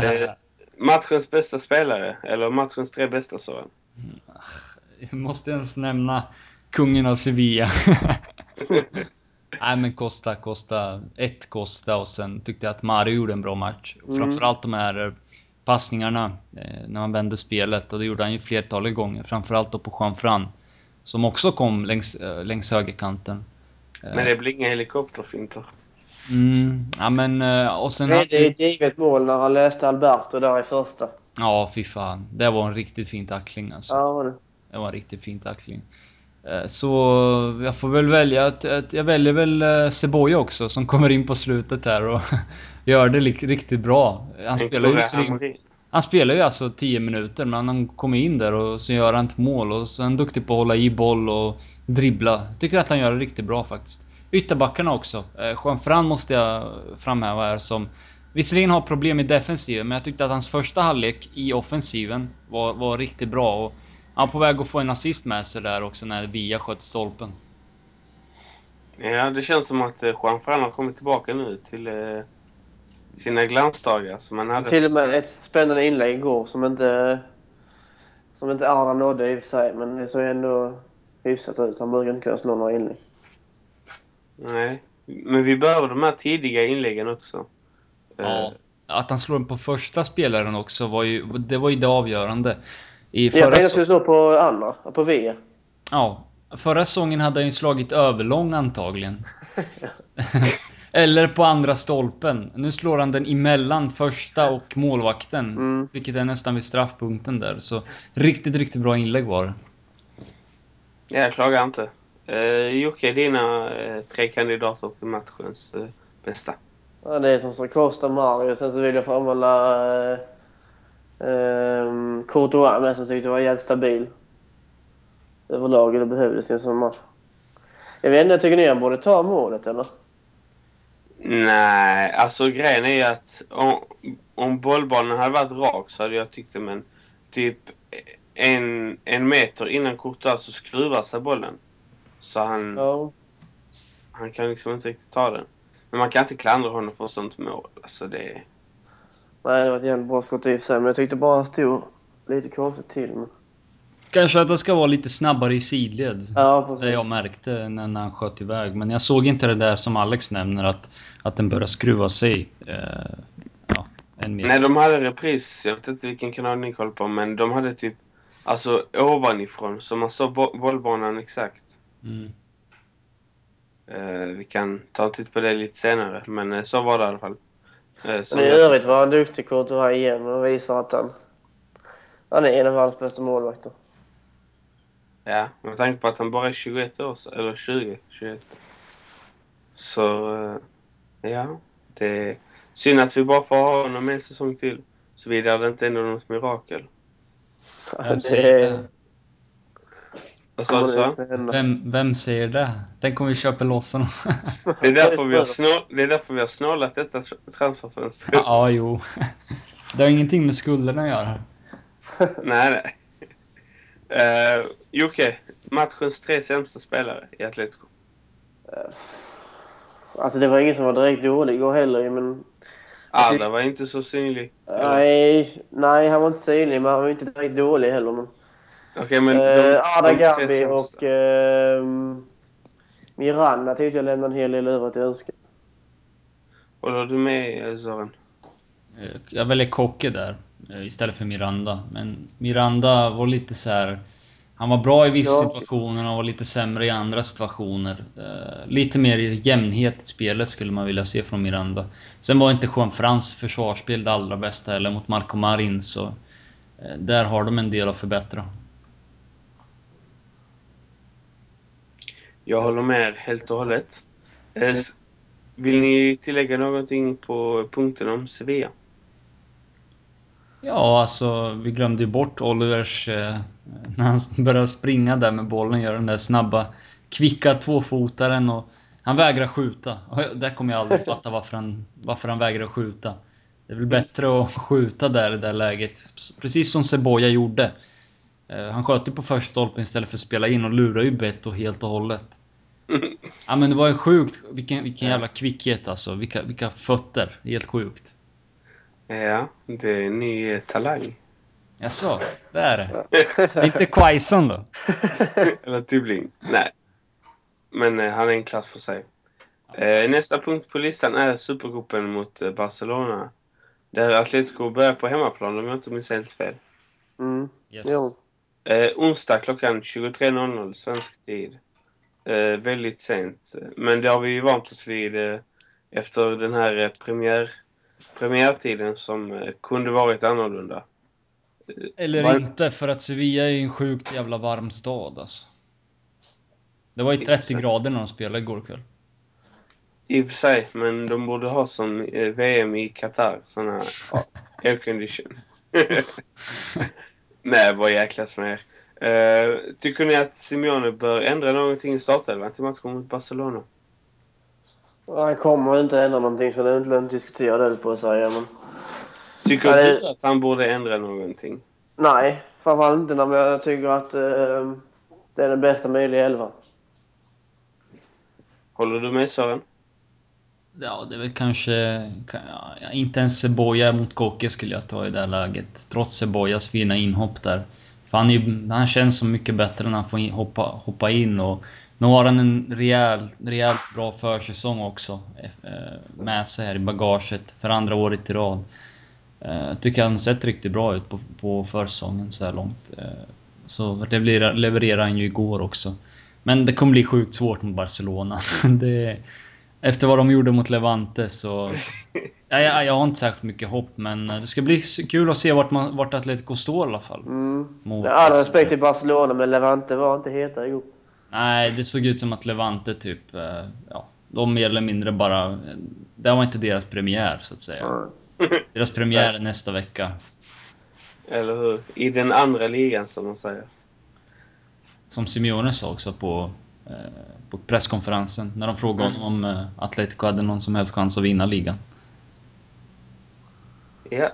Speaker 1: Eh, matchens bästa spelare. Eller matchens tre bästa Soran.
Speaker 3: Jag måste ens nämna kungen av Sevilla. Nej men Costa, Costa. Ett Costa och sen tyckte jag att Mario gjorde en bra match.
Speaker 2: Mm.
Speaker 3: Framförallt de här eh, passningarna eh, när man vände spelet och det gjorde han ju flertalet gånger. Framförallt då på Juan Fran. Som också kom längs, eh, längs högerkanten. Eh,
Speaker 1: Men det blir inga helikopterfinter.
Speaker 3: Mm, ja men eh, och sen...
Speaker 2: Det
Speaker 3: hade-
Speaker 2: är ett givet mål när han läste Alberto där i första.
Speaker 3: Ja, fy fan. Det var en riktigt fin tackling alltså.
Speaker 2: Ja, var det.
Speaker 3: Det var en riktigt fin tackling. Eh, Så jag får väl välja att, att jag väljer väl eh, Seboja också som kommer in på slutet här och gör det riktigt bra. Han spelar, ju han spelar ju alltså 10 minuter men han kommer in där och så gör han ett mål och så är han duktig på att hålla i boll och dribbla. Tycker att han gör det riktigt bra faktiskt. Ytterbackarna också. Eh, Juan Fran måste jag framhäva här som Visserligen har problem i defensiven men jag tyckte att hans första halvlek i offensiven var, var riktigt bra och han var på väg att få en assist med sig där också när Via sköt stolpen.
Speaker 1: Ja, det känns som att eh, Juan Fran har kommit tillbaka nu till eh, sina glansdagar som han hade.
Speaker 2: Till och med ett spännande inlägg igår som inte, som inte Arda nådde i och för sig. Men det såg ändå hyfsat ut. Han brukar inte kunna slå några inlägg.
Speaker 1: Nej. Men vi behöver de här tidiga inläggen också.
Speaker 3: Ja.
Speaker 1: Eh,
Speaker 3: Att han slår den på första spelaren också var ju, det var ju det avgörande. I
Speaker 2: Jag
Speaker 3: förra
Speaker 2: tänkte jag
Speaker 3: så-
Speaker 2: skulle slå på andra, på V.
Speaker 3: Ja. Förra säsongen hade han ju slagit överlång antagligen. Eller på andra stolpen. Nu slår han den emellan första och målvakten.
Speaker 2: Mm.
Speaker 3: Vilket är nästan vid straffpunkten där. Så riktigt, riktigt bra inlägg var det.
Speaker 1: jag klagar inte. Eh, Jocke, dina eh, tre kandidater till matchens eh, bästa.
Speaker 2: Ja, det är som sagt Costa Mario. Sen så vill jag framhålla eh, eh, Courtois med som tyckte var jävligt stabil. Överlag och det behövdes i en sån match. Jag vet inte, tycker ni han borde ta målet eller?
Speaker 1: Nej, alltså grejen är ju att om, om bollbanan hade varit rak så hade jag tyckt det men typ en, en meter innan Courtois så skruvar sig bollen. Så han,
Speaker 2: Ja.
Speaker 1: han kan liksom inte riktigt ta den. Men man kan inte klandra honom för sånt mål. Alltså det...
Speaker 2: Nej, det var ett jävligt bra skott i sig. Men jag tyckte bara stod lite konstigt till. Men...
Speaker 3: Kanske att han ska vara lite snabbare i sidled.
Speaker 2: Ja, precis.
Speaker 3: Det jag märkte när, när han sköt iväg. Men jag såg inte det där som Alex nämner att, att den börjar skruva sig. Eh, ja, en meter.
Speaker 1: Nej, de hade repris. Jag vet inte vilken kanal ni kollar på men de hade typ alltså ovanifrån så man såg bo- bollbanan exakt.
Speaker 3: Mm.
Speaker 1: Eh, vi kan ta en titt på det lite senare men eh, så var det i alla fall. Eh,
Speaker 2: Men i övrigt var han duktig Courtois igen och visar att han, han är en av världens bästa målvakter.
Speaker 1: Ja, med tanke på att han bara är 21 år, eller 20, 21. Så, eh, ja. Det är synd att vi bara får ha honom en säsong till. Såvida det inte är något mirakel.
Speaker 3: Säger det?
Speaker 1: Vad sa du så?
Speaker 3: Vem, vem säger det? Tänk om vi köper loss honom?
Speaker 1: Det är därför vi har, snål, det är därför vi har snålat detta tr- transferfönster.
Speaker 3: ja, jo. Det har ingenting med skulderna att göra.
Speaker 1: nej, nej. Uh, Jocke, matchens tre sämsta spelare i Atletico?
Speaker 2: Alltså det var ingen som var direkt dålig igår heller men...
Speaker 1: Arda var inte så synlig.
Speaker 2: Nej, nej, han var inte synlig men han var inte direkt dålig heller. Men...
Speaker 1: Okej, men
Speaker 2: eh,
Speaker 1: de,
Speaker 2: Arda Gambi och eh, Miranda tyckte jag lämnade en hel del övrigt att önska.
Speaker 1: Håller du med eh, Sören?
Speaker 3: Eh, Jag väljer Kocke där istället för Miranda. Men Miranda var lite så här. Han var bra i vissa situationer och var lite sämre i andra situationer. Lite mer jämnhet i spelet skulle man vilja se från Miranda. Sen var inte Juan Frans försvarsspel det allra bästa heller mot Marco Marin så... Där har de en del att förbättra.
Speaker 1: Jag håller med helt och hållet. Eh, s- Vill ni tillägga någonting på punkten om Sevilla?
Speaker 3: Ja, alltså vi glömde ju bort Olivers... Eh, när han började springa där med bollen, göra den där snabba, kvicka tvåfotaren och... Han vägrar skjuta. Och Där kommer jag aldrig fatta varför han, varför han vägrar skjuta. Det är väl bättre att skjuta där i det där läget. Precis som Seboja gjorde. Eh, Han sköt ju på första stolpen istället för att spela in och lurar ju Beto helt och hållet. Ja men det var ju sjukt. Vilken, vilken jävla kvickhet alltså. Vilka, vilka fötter. Helt sjukt.
Speaker 1: Ja, det är en ny talang.
Speaker 3: Jaså? Det är det. Inte Quaison då?
Speaker 1: Eller Tibbling. Nej. Men eh, han är en klass för sig. Eh, nästa punkt på listan är Supercupen mot eh, Barcelona. Där Atletico börjar på hemmaplan om jag inte minns helt fel.
Speaker 2: Mm.
Speaker 3: Yes.
Speaker 2: Jo.
Speaker 1: Eh, onsdag klockan 23.00 svensk tid. Eh, väldigt sent. Men det har vi ju vant oss vid eh, efter den här eh, premiär, premiärtiden som eh, kunde varit annorlunda.
Speaker 3: Eller
Speaker 1: Var-
Speaker 3: inte, för att Sevilla är ju en sjukt jävla varm stad alltså. Det var ju
Speaker 1: I och
Speaker 3: 30
Speaker 1: för sig.
Speaker 3: grader när de spelade igår kväll.
Speaker 1: I och för sig, men de borde ha som eh, VM i Qatar, här ja, aircondition. Nej, vad jäklas med er. Eh, tycker ni att Simeone bör ändra någonting i startelvan till matchen mot Barcelona?
Speaker 2: Han kommer inte ändra någonting så det är inte lönt att diskutera det på att säga. Men...
Speaker 1: Tycker
Speaker 2: Ja, det-
Speaker 1: du att han borde ändra någonting?
Speaker 2: Nej, framförallt inte när jag tycker att eh, det är den bästa möjliga elvan.
Speaker 1: Håller du med Sören?
Speaker 3: Ja, det är väl kanske... Ja, inte ens Seboja mot Koke skulle jag ta i det här läget. Trots Sebojas fina inhopp där. För han, är, han känns så mycket bättre när han får hoppa, hoppa in och... Nu har han en rejäl, rejält bra försäsong också. Eh, med sig här i bagaget för andra året i rad. Jag tycker han sett riktigt bra ut på, på försäsongen så här långt. Eh, så det levererade levererar han ju igår också. Men det kommer bli sjukt svårt mot Barcelona. Det, efter vad de gjorde mot Levante så... Ja, jag, jag har inte särskilt mycket hopp men det ska bli kul att se vart, man, vart Atletico står i alla fall.
Speaker 2: Mm.
Speaker 3: Mot
Speaker 2: all
Speaker 3: Barcelona.
Speaker 2: respekt till Barcelona, men Levante var inte heta igår.
Speaker 3: Nej, det såg ut som att Levante typ... eh, Ja, de mer eller mindre bara... Det var inte deras premiär så att säga.
Speaker 2: Nej.
Speaker 3: Deras premiär är nästa vecka.
Speaker 1: Eller hur? I den andra ligan som de säger.
Speaker 3: Som Simeone sa också på, eh, på presskonferensen när de frågade
Speaker 1: Mm.
Speaker 3: honom om eh, Atletico hade någon som helst chans att vinna ligan.
Speaker 1: Ja.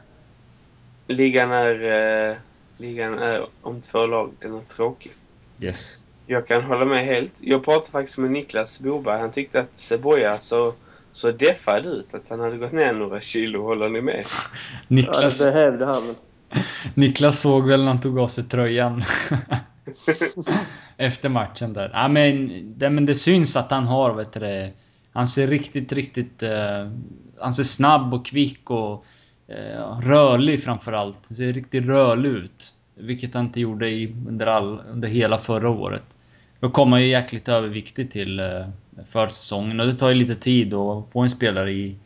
Speaker 1: Ligan är, eh, ligan är om två lag. Den är tråkig.
Speaker 3: Yes.
Speaker 1: Jag kan hålla med helt. Jag pratade faktiskt med Niklas Boberg. Han tyckte att Seboja så, så deffad ut. Att han hade gått ner några kilo. Håller ni med?
Speaker 2: Ja,
Speaker 3: Niklas,
Speaker 2: det behövde han.
Speaker 3: Niklas såg väl när han tog av sig tröjan. Efter matchen där. Ja, men, det, men det syns att han har, vet du det, Han ser riktigt, riktigt... Uh, han ser snabb och kvick och uh, rörlig framförallt. Han ser riktigt rörlig ut. Vilket han inte gjorde i, under, all, under hela förra året. Då kom han ju jäkligt överviktig till uh, försäsongen och det tar ju lite tid att få en spelare i,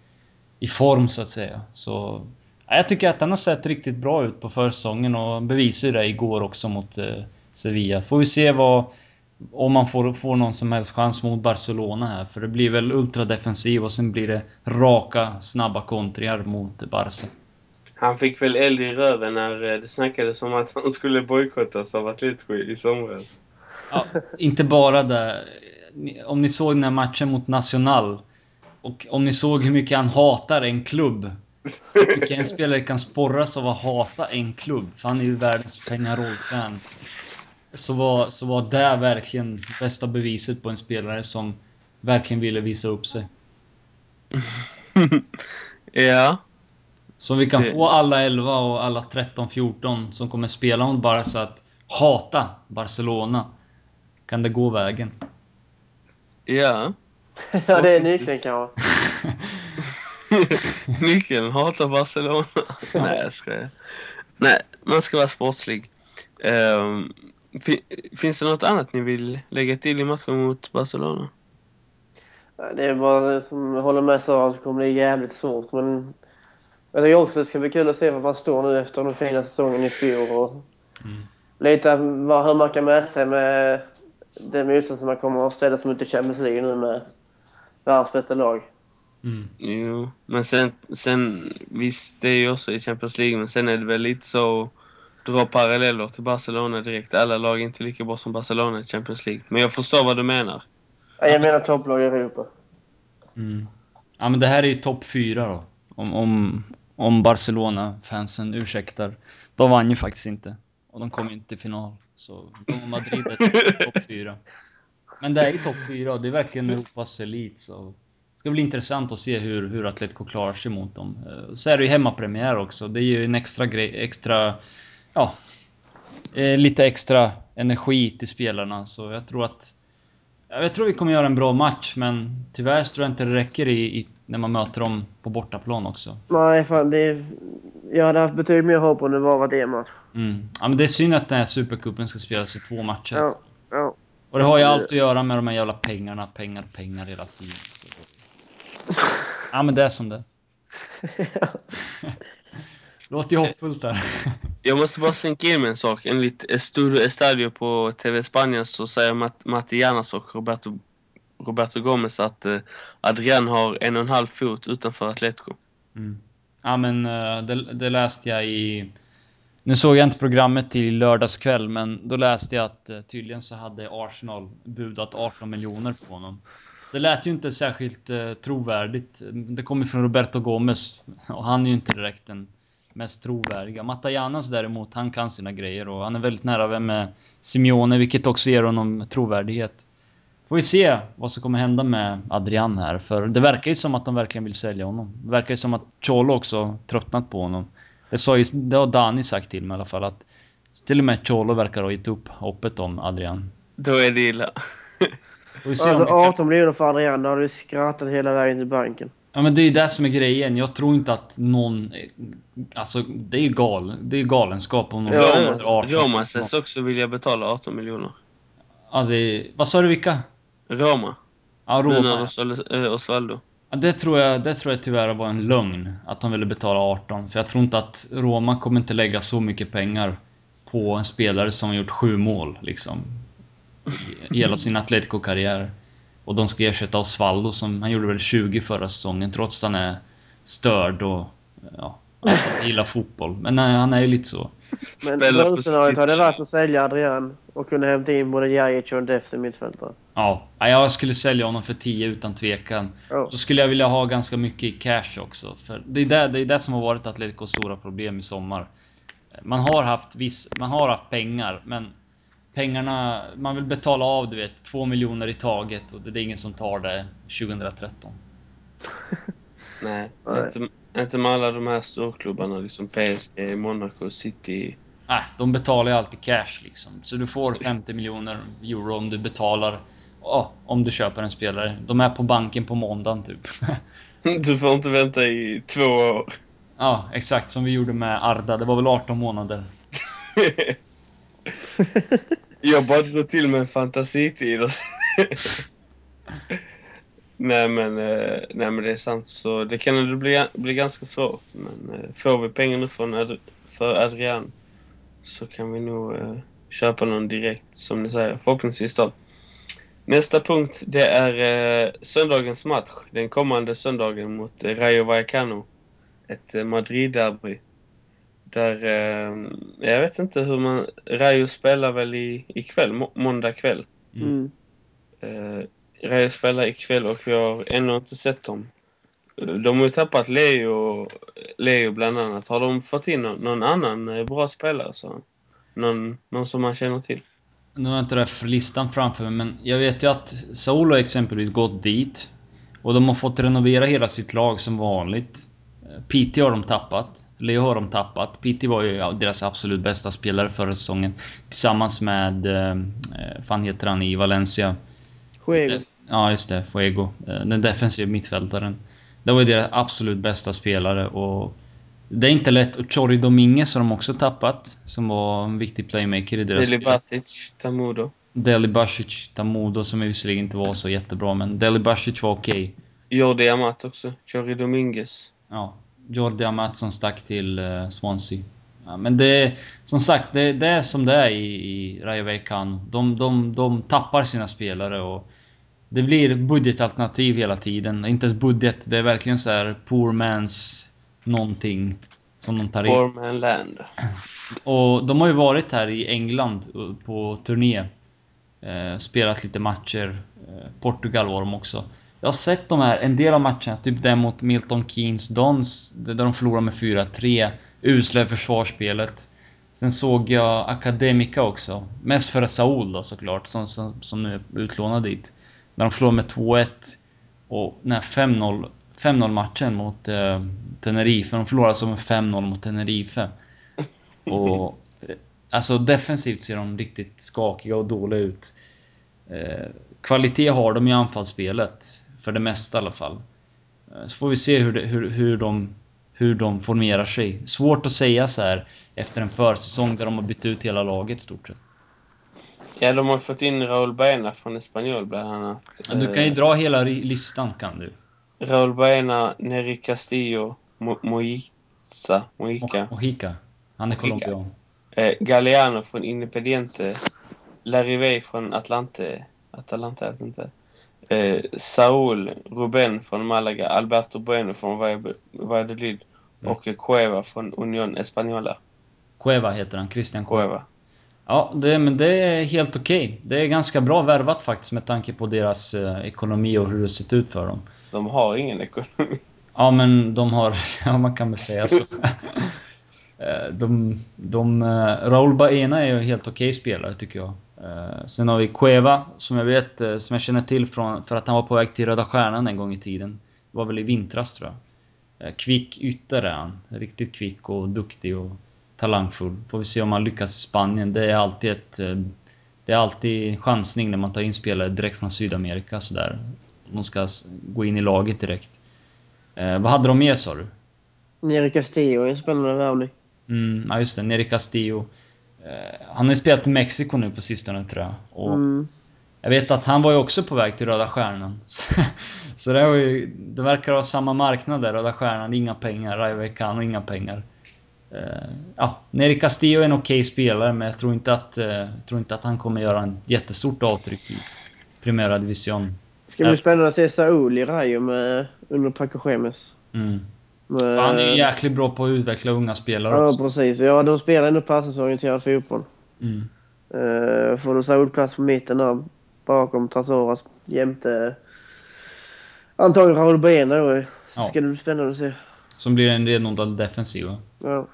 Speaker 3: i form så att säga. Så jag tycker att han har sett riktigt bra ut på försäsongen och bevisade det igår också mot Sevilla. Får vi se vad... Om man får, får någon som helst chans mot Barcelona här. För det blir väl ultradefensiv och sen blir det raka, snabba kontringar mot Barca.
Speaker 1: Han fick väl eld i röven när eh, det snackades om att han skulle bojkottas av Atletico i somras.
Speaker 3: Ja, inte bara det. Om ni såg den här matchen mot Nacional. Och om ni såg hur mycket han hatar en klubb. Hur mycket en spelare kan sporras av att hata en klubb. För han är ju världens Peñarol-fan. Så var, så var det verkligen bästa beviset på en spelare som verkligen ville visa upp sig.
Speaker 1: ja.
Speaker 3: Så vi kan
Speaker 1: Det-
Speaker 3: få alla 11 och alla 13-14 som kommer spela mot Barca att hata Barcelona. Kan det gå vägen?
Speaker 1: Ja.
Speaker 2: ja, det är nyckeln kanske.
Speaker 1: Nyckeln hatar Barcelona. Nej, jag skojar. Nej, man ska vara sportslig. Fi- finns det något annat ni vill lägga till i matchen mot Barcelona?
Speaker 2: Det är bara som jag håller med Sara, det kommer bli jävligt svårt. Men jag tycker också det ska bli kul att se var man står nu efter den fina säsongen i fjol. Och
Speaker 3: Mm.
Speaker 2: lite hur man kan mäta sig med det motstånd som man kommer att ställas mot i Champions League nu med världens bästa lag.
Speaker 3: Mm.
Speaker 1: Jo, men sen, sen visst, det är ju också i Champions League, men sen är det väl lite så att dra paralleller till Barcelona direkt. Alla lag är inte lika bra som Barcelona i Champions League. Men jag förstår vad du menar.
Speaker 2: Ja, jag menar topplag i Europa.
Speaker 3: Mm. Ja men det här är ju topp 4 då. Om, om, om Barcelona-fansen ursäktar. De vann ju faktiskt inte. Och de kom ju inte till final. Så de Madrid är topp 4. Men det är ju topp 4 och det är verkligen Europas elit. Så det ska bli intressant att se hur, hur Atletico klarar sig mot dem. Eh, Så är det ju hemmapremiär också. Det är ju en extra grej, extra... Ja. eh, Lite extra energi till spelarna. Så jag tror att Ja, Jag tror vi kommer göra en bra match, men tyvärr tror jag inte det räcker i, i, när man möter dem på bortaplan också.
Speaker 2: Nej, fan det är... Jag hade haft betydligt mer hopp om det var vad det match.
Speaker 3: Mm. Ja, men det är synd att den här Supercupen ska spelas i två matcher.
Speaker 2: Ja, ja.
Speaker 3: Och det har ju allt att göra med de här jävla pengarna, pengar, pengar hela tiden. Ja, men det är som det Låter ju hoppfullt där.
Speaker 1: Jag måste bara slinka in med en sak. Enligt Estudio Estadio på TV Spanien så säger Mat Matianas och Roberto, Roberto Gomez att eh, Adrian har en och en halv fot utanför Atletico.
Speaker 3: Mm. Ja, men eh, det, det läste jag i... Nu såg jag inte programmet till lördagskväll, men då läste jag att eh, tydligen så hade Arsenal budat 18 miljoner på honom. Det lät ju inte särskilt eh, trovärdigt. Det kommer från Roberto Gomez och han är ju inte direkt en mest trovärdiga. Matajanas däremot, han kan sina grejer och han är väldigt nära vem med Simeone, vilket också ger honom trovärdighet. Får vi se vad som kommer hända med Adrian här, för det verkar ju som att de verkligen vill sälja honom. Det verkar ju som att Cholo också tröttnat på honom. Det, sa ju, det har Dani sagt till mig i alla fall att till och med Cholo verkar ha gett upp hoppet om Adrian.
Speaker 1: Då är det illa.
Speaker 2: Alltså
Speaker 3: vi kan...
Speaker 2: 18 miljoner för Adrian, då hade vi skrattat hela vägen till banken.
Speaker 3: Ja men det är ju det som är grejen. Jag tror inte att någon... Alltså det är ju gal, det är galenskap om någon
Speaker 2: Ja,
Speaker 1: Roma,
Speaker 3: 18.
Speaker 1: Roma sägs också vilja betala 18 miljoner.
Speaker 3: Ja, det är, vad sa du vilka?
Speaker 1: Roma.
Speaker 3: Ja, Roma.
Speaker 1: eh, Osvaldo.
Speaker 3: Ja, det tror jag, det tror jag tyvärr var en lögn. Att de ville betala 18. För jag tror inte att Roma kommer inte lägga så mycket pengar på en spelare som har gjort sju mål liksom. I hela sin Atletico-karriär. Och de ska ersätta Osvaldo som, han gjorde väl 20 förra säsongen trots att han är störd och ja, gillar fotboll. Men nej, han är ju lite så.
Speaker 2: Men drömscenariot hade varit att sälja Adrian och kunna hämta in både Jajic och en defensiv mittfältare.
Speaker 3: Ja, ja, jag skulle sälja honom för 10 utan tvekan.
Speaker 2: Ja.
Speaker 3: Då skulle jag vilja ha ganska mycket i cash också. För det är det, det, är det som har varit Atleticos stora problem i sommar. Man har haft viss, man har haft pengar, men pengarna, man vill betala av du vet, 2 miljoner i taget och det är ingen som tar det 2013.
Speaker 1: Nej,
Speaker 2: Nej.
Speaker 1: Inte, inte med alla de här storklubbarna liksom PSG, Monaco, City.
Speaker 3: Nej, de betalar ju alltid cash liksom. Så du får 50 miljoner euro om du betalar, ja, om du köper en spelare. De är på banken på måndagen typ.
Speaker 1: Du får inte vänta i två år.
Speaker 3: Ja, exakt som vi gjorde med Arda. Det var väl 18 månader.
Speaker 1: Jag bara drog till med en fantasitid. och- nej, men, eh, nej men det är sant. Så det kan ändå bli, bli ganska svårt. Men eh, får vi pengar nu från Ad, för Adrian så kan vi nog eh, köpa någon direkt som ni säger. Förhoppningsvis då. Nästa punkt det är söndagens match. Den kommande söndagen mot Rayo Vallecano. Ett Madrid-derby. Där, eh, jag vet inte hur man... Rayo spelar väl i, ikväll, må, måndag kväll.
Speaker 2: Mm.
Speaker 1: Eh, Rayo spelar ikväll och vi har ännu inte sett dem. Eh, De har ju tappat Leo, Leo bland annat. Har de fått in någon, någon annan eh, bra spelare? Så? Någon, någon som man känner till?
Speaker 3: Nu har jag inte det för listan framför mig, men jag vet ju att har exempelvis gått dit. Och de har fått renovera hela sitt lag som vanligt. PT har de tappat. Leo har de tappat. PT var ju deras absolut bästa spelare förra säsongen. Tillsammans med... Eh, fan heter han i Valencia?
Speaker 2: Fuego.
Speaker 3: Ja, just det. Fuego. Eh, den defensiva mittfältaren. Det var ju deras absolut bästa spelare och... Det är inte lätt. Och Chori Dominguez har de också tappat. Som var en viktig playmaker i deras
Speaker 1: Deli Basic, Tamudo.
Speaker 3: Deli Basic, Tamudo som visserligen inte var så jättebra men Deli Basic var okej. Okay.
Speaker 1: Jordi Amat också. Chori Dominguez.
Speaker 3: Ja. Jordi Amat som stack till uh, Swansea. Ja, men det som sagt, det, det, är som det är i, i Rayo Vallecano. De, de, de tappar sina spelare och det blir budgetalternativ hela tiden. Inte ens budget, det är verkligen så här poor man's någonting som de tar in.
Speaker 1: Poor man land.
Speaker 3: Och de har ju varit här i England på turné. Eh, spelat lite matcher. Eh, Portugal var de också. Jag har sett de här, en del av matcherna, typ den mot Milton Keynes Dons, där de förlorade med 4-3. Usla försvarsspelet. Sen såg jag Academica också. Mest för Saul då såklart, som, som, som nu är utlånad dit. När de förlorade med 2-1. Och den här 5-0 5-0 matchen mot eh, Tenerife. De förlorade alltså med 5-0 mot Tenerife. Och... Eh, alltså defensivt ser de riktigt skakiga och dåliga ut. Eh, kvalitet har de i anfallsspelet. För det mesta i alla fall. Eh, så får vi se hur, det, hur, hur, de, hur de formerar sig. Svårt att säga så här efter en försäsong där de har bytt ut hela laget stort sett.
Speaker 1: Ja, de har fått in Raúl Baena från Espanyol bland annat.
Speaker 3: Ja, du kan ju dra hela listan kan du.
Speaker 1: Raúl Baena, Neri Castillo, Mo Mojica. Mojica.
Speaker 3: Mojica. Han är colombian.
Speaker 1: Eh, Galeano från Independiente. Larivey från Atlante. Atalanta, inte. Eh, Saúl Ruben från Malaga. Alberto Bueno från Valladolid. Mm. Och Cueva från Unión Española.
Speaker 3: Cueva heter han. Christian Cueva.
Speaker 1: Cueva.
Speaker 3: Ja, det, men det är helt okej. Okay. Det är ganska bra värvat faktiskt med tanke på deras eh, ekonomi och hur det sett ut för dem.
Speaker 1: De har ingen ekonomi.
Speaker 3: Ja, men de har... Ja, man kan väl säga så. Eh, de... de uh, Raúl Baena är ju helt okej okay spelare, tycker jag. Uh, sen har vi Cueva, som jag vet, uh, som jag känner till från, för att han var på väg till Röda Stjärnan en gång i tiden. Det var väl i vintras, tror jag. Kvick ytter är han. Riktigt kvick och duktig och talangfull. Får vi se om han lyckas i Spanien. Det är alltid ett... Det är alltid chansning när man tar in spelare direkt från Sydamerika sådär de ska gå in i laget direkt. Eh, vad hade de mer sa du?
Speaker 2: Neri Castillo är en spännande värvning.
Speaker 3: Mm, ja just det, Neri Castillo. Eh, han har ju spelat i Mexiko nu på sistone tror jag. Och
Speaker 2: mm.
Speaker 3: Jag vet att han var ju också på väg till Röda Stjärnan. Så, det, var ju, det verkar ha samma marknad där, Röda Stjärnan, inga pengar. Rayo Vallecano, inga pengar. Uh, ja, Neri Castillo är en okej okay spelare, men jag tror inte att, uh, tror inte att han kommer göra en jättestort avtryck i Primera Division.
Speaker 2: Det ska bli spännande att se Saul i Rayo med, under Paco Gemes.
Speaker 3: Mm. Men, han är ju jäkligt bra på att utveckla unga spelare
Speaker 2: Ja,
Speaker 3: också.
Speaker 2: precis. Ja, de spelar ändå passningsorienterad fotboll.
Speaker 3: Mm.
Speaker 2: Uh, får du Saul plats på mitten där bakom Trasoras jämte antagligen Raul Bena då. Så ja. ska det bli spännande att se.
Speaker 3: Som blir en renodlad defensiv
Speaker 2: Ja.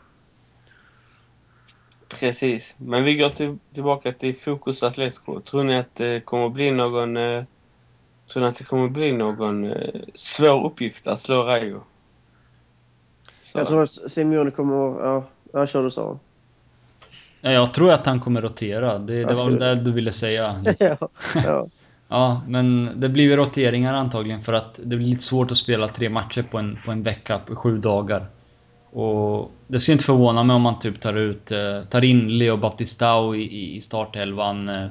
Speaker 1: Precis. Men vi går till, tillbaka till Fokus Atletico. Tror ni att det kommer bli någon eh, Tror ni att det kommer bli någon eh, svår uppgift att slå Rayo?
Speaker 2: Jag tror att Simeone kommer Ja, jag kör du sa.
Speaker 3: Ja, jag tror att han kommer rotera. Det, det var väl det du ville säga.
Speaker 2: ja, ja.
Speaker 3: ja, men det blir väl roteringar antagligen för att det blir lite svårt att spela tre matcher på en, på en vecka, på sju dagar. Och det skulle inte förvåna mig om man typ tar ut, eh, tar in Leo Baptistao i, i startelvan. Eh,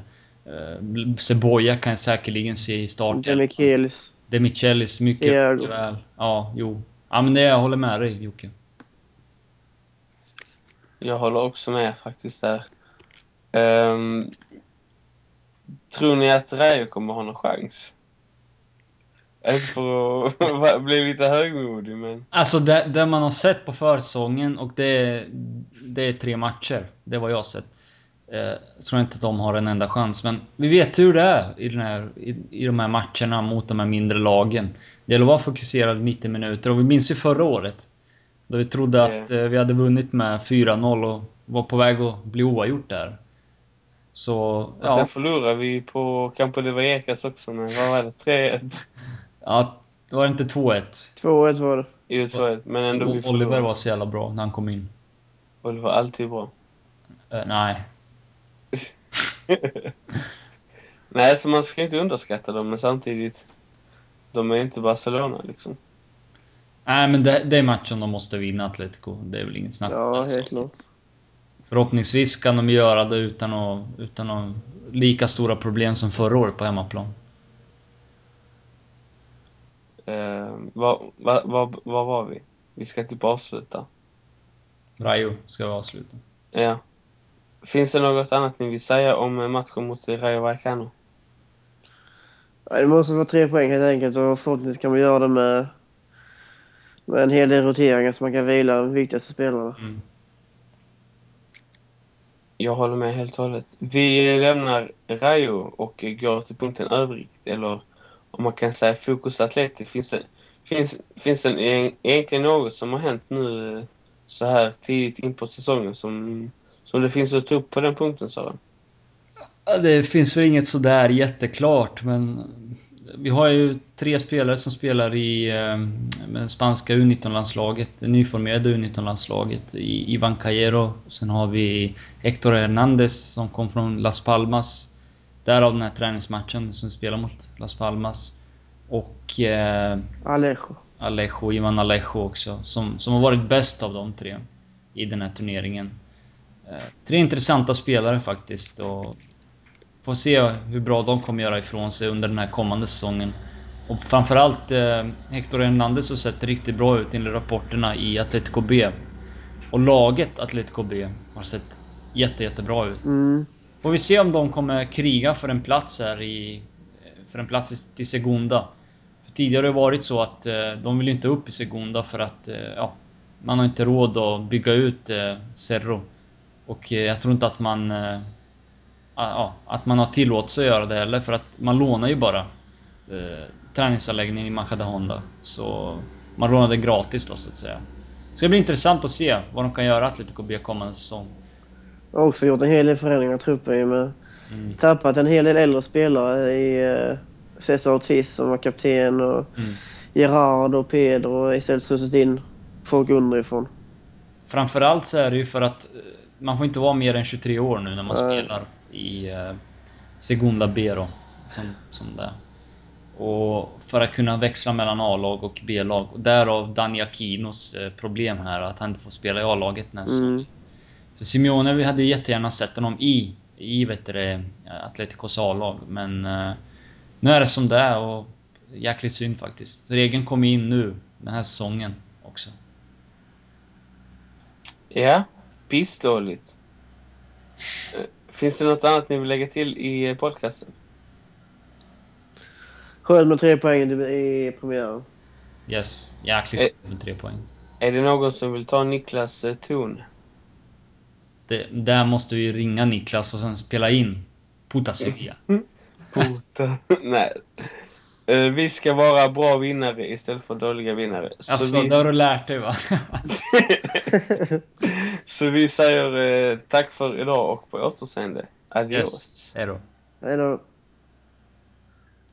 Speaker 3: Uh, Seboja kan jag säkerligen se i starten.
Speaker 2: Demichelis.
Speaker 3: Demichelis, mycket, mycket väl. Ja, jo. Ja, men det, jag håller med dig Jocke.
Speaker 1: Jag håller också med faktiskt där. Um, tror ni att Rayo kommer ha någon chans? Inte för att bli lite högmodig men...
Speaker 3: Alltså det, det man har sett på försäsongen och det, det är tre matcher. Det är vad jag har sett. Jag eh, tror inte att de har en enda chans, men vi vet hur det är i, den här, i, i de här matcherna mot de här mindre lagen. Det gäller att vara fokuserad 90 minuter och vi minns ju förra året. Då vi trodde att eh, vi hade vunnit med 4-0 och var på väg att bli oavgjort där. Så,
Speaker 1: Och
Speaker 3: ja.
Speaker 1: sen förlorade vi på Campo de Vallecas också med, vad var det, 3-1?
Speaker 3: ja. Det var inte 2-1.
Speaker 2: 2-1 var det.
Speaker 1: Jo, 2-1, men ändå vi
Speaker 3: Oliver var så jävla bra när han kom in.
Speaker 1: Oliver var alltid bra.
Speaker 3: Eh, nej.
Speaker 1: Nej, så man ska inte underskatta dem, men samtidigt, de är inte Barcelona liksom.
Speaker 3: Nej, men det, det är matchen de måste vinna, Atletico. Det är väl inget snack
Speaker 2: Ja,
Speaker 3: saken.
Speaker 2: helt klart.
Speaker 3: Förhoppningsvis kan de göra det utan att, utan att lika stora problem som förra året på hemmaplan.
Speaker 1: Eh, vad, vad, vad, vad var vi? Vi ska typ avsluta.
Speaker 3: Rayo ska vi avsluta.
Speaker 1: Ja. Finns det något annat ni vill säga om matchen mot Rayo Vallecano?
Speaker 2: Ja, det måste vara tre poäng helt enkelt och förhoppningsvis kan man göra det med, med en hel del roteringar så man kan vila de viktigaste spelarna.
Speaker 3: Mm.
Speaker 1: Jag håller med helt och hållet. Vi lämnar Rayo och går till punkten övrigt, eller om man kan säga Fokus Atleti. Finns det, finns, finns det egentligen något som har hänt nu eh, så här tidigt in på säsongen som, som det finns att ta upp på den punkten, Sören?
Speaker 3: Det finns väl inget sådär jätteklart, men vi har ju tre spelare som spelar i eh, spanska U19-landslaget, det nyformerade U19-landslaget. I Ivan Cayero, sen har vi Héctor Hernández som kom från Las Palmas. Därav den här träningsmatchen som spelar mot Las Palmas. Och eh,
Speaker 2: Alejo.
Speaker 3: Alejo, Ivan Alejo också, som, som har varit bäst av de tre i den här turneringen. Eh, tre intressanta spelare faktiskt och får se hur bra de kommer göra ifrån sig under den här kommande säsongen. Och framförallt eh, Hector Hernandez har sett riktigt bra ut enligt rapporterna i Atletico B. Och laget Atletico B har sett jätte, jättebra ut.
Speaker 2: Mm.
Speaker 3: Får vi se om de kommer kriga för en plats här i... För en plats i- till Segunda. För tidigare har det varit så att eh, de vill inte upp i Segunda för att, eh, ja... Man har inte råd att bygga ut eh, Cerro. Och eh, jag tror inte att man... Eh, ja, att man har tillåtelse att göra det heller för att man lånar ju bara eh, träningsanläggningen i Majada Honda. Så man lånar det gratis då så att säga. Det ska bli intressant att se vad de kan göra Atletico B kommande säsong.
Speaker 2: Har också gjort en hel del förändringar i truppen ju med
Speaker 3: Mm.
Speaker 2: tappat en hel del äldre spelare i uh, Cesar Ortiz som var kapten och
Speaker 3: Mm.
Speaker 2: Gerard och Pedro och istället suttit in folk underifrån.
Speaker 3: Framförallt så är det ju för att eh, man får inte vara mer än 23 år nu när man
Speaker 2: Nej.
Speaker 3: spelar i eh, Segunda B då, som, som det. Och för att kunna växla mellan A-lag och B-lag. Och därav Dani Aquinos eh, problem här, att han inte får spela i A-laget säsongen.
Speaker 2: Mm.
Speaker 3: För Simeone, vi hade ju jättegärna sett honom i, i vet du, det, Atleticos A-lag, men eh, nu är det som det är och jäkligt synd faktiskt. Regeln kom in nu, den här säsongen också.
Speaker 1: Ja, pissdåligt. Eh, Finns det något annat ni vill lägga till i eh, podcasten?
Speaker 2: Skönt med tre poäng i, premiären.
Speaker 3: Yes, jäkligt
Speaker 1: Eh.
Speaker 3: skönt med tre poäng.
Speaker 1: Är det någon som vill ta Niklas eh, ton?
Speaker 3: Det, där måste vi ringa Niklas och sen spela in Puta Sevilla.
Speaker 1: Puta. Nej. Eh, Vi ska vara bra vinnare istället för dåliga vinnare. Så,
Speaker 3: Alltså,
Speaker 1: vi,
Speaker 3: det har du lärt dig va?
Speaker 1: så vi säger eh, tack för idag och på återseende. Adios.
Speaker 3: Yes.
Speaker 2: Hej då.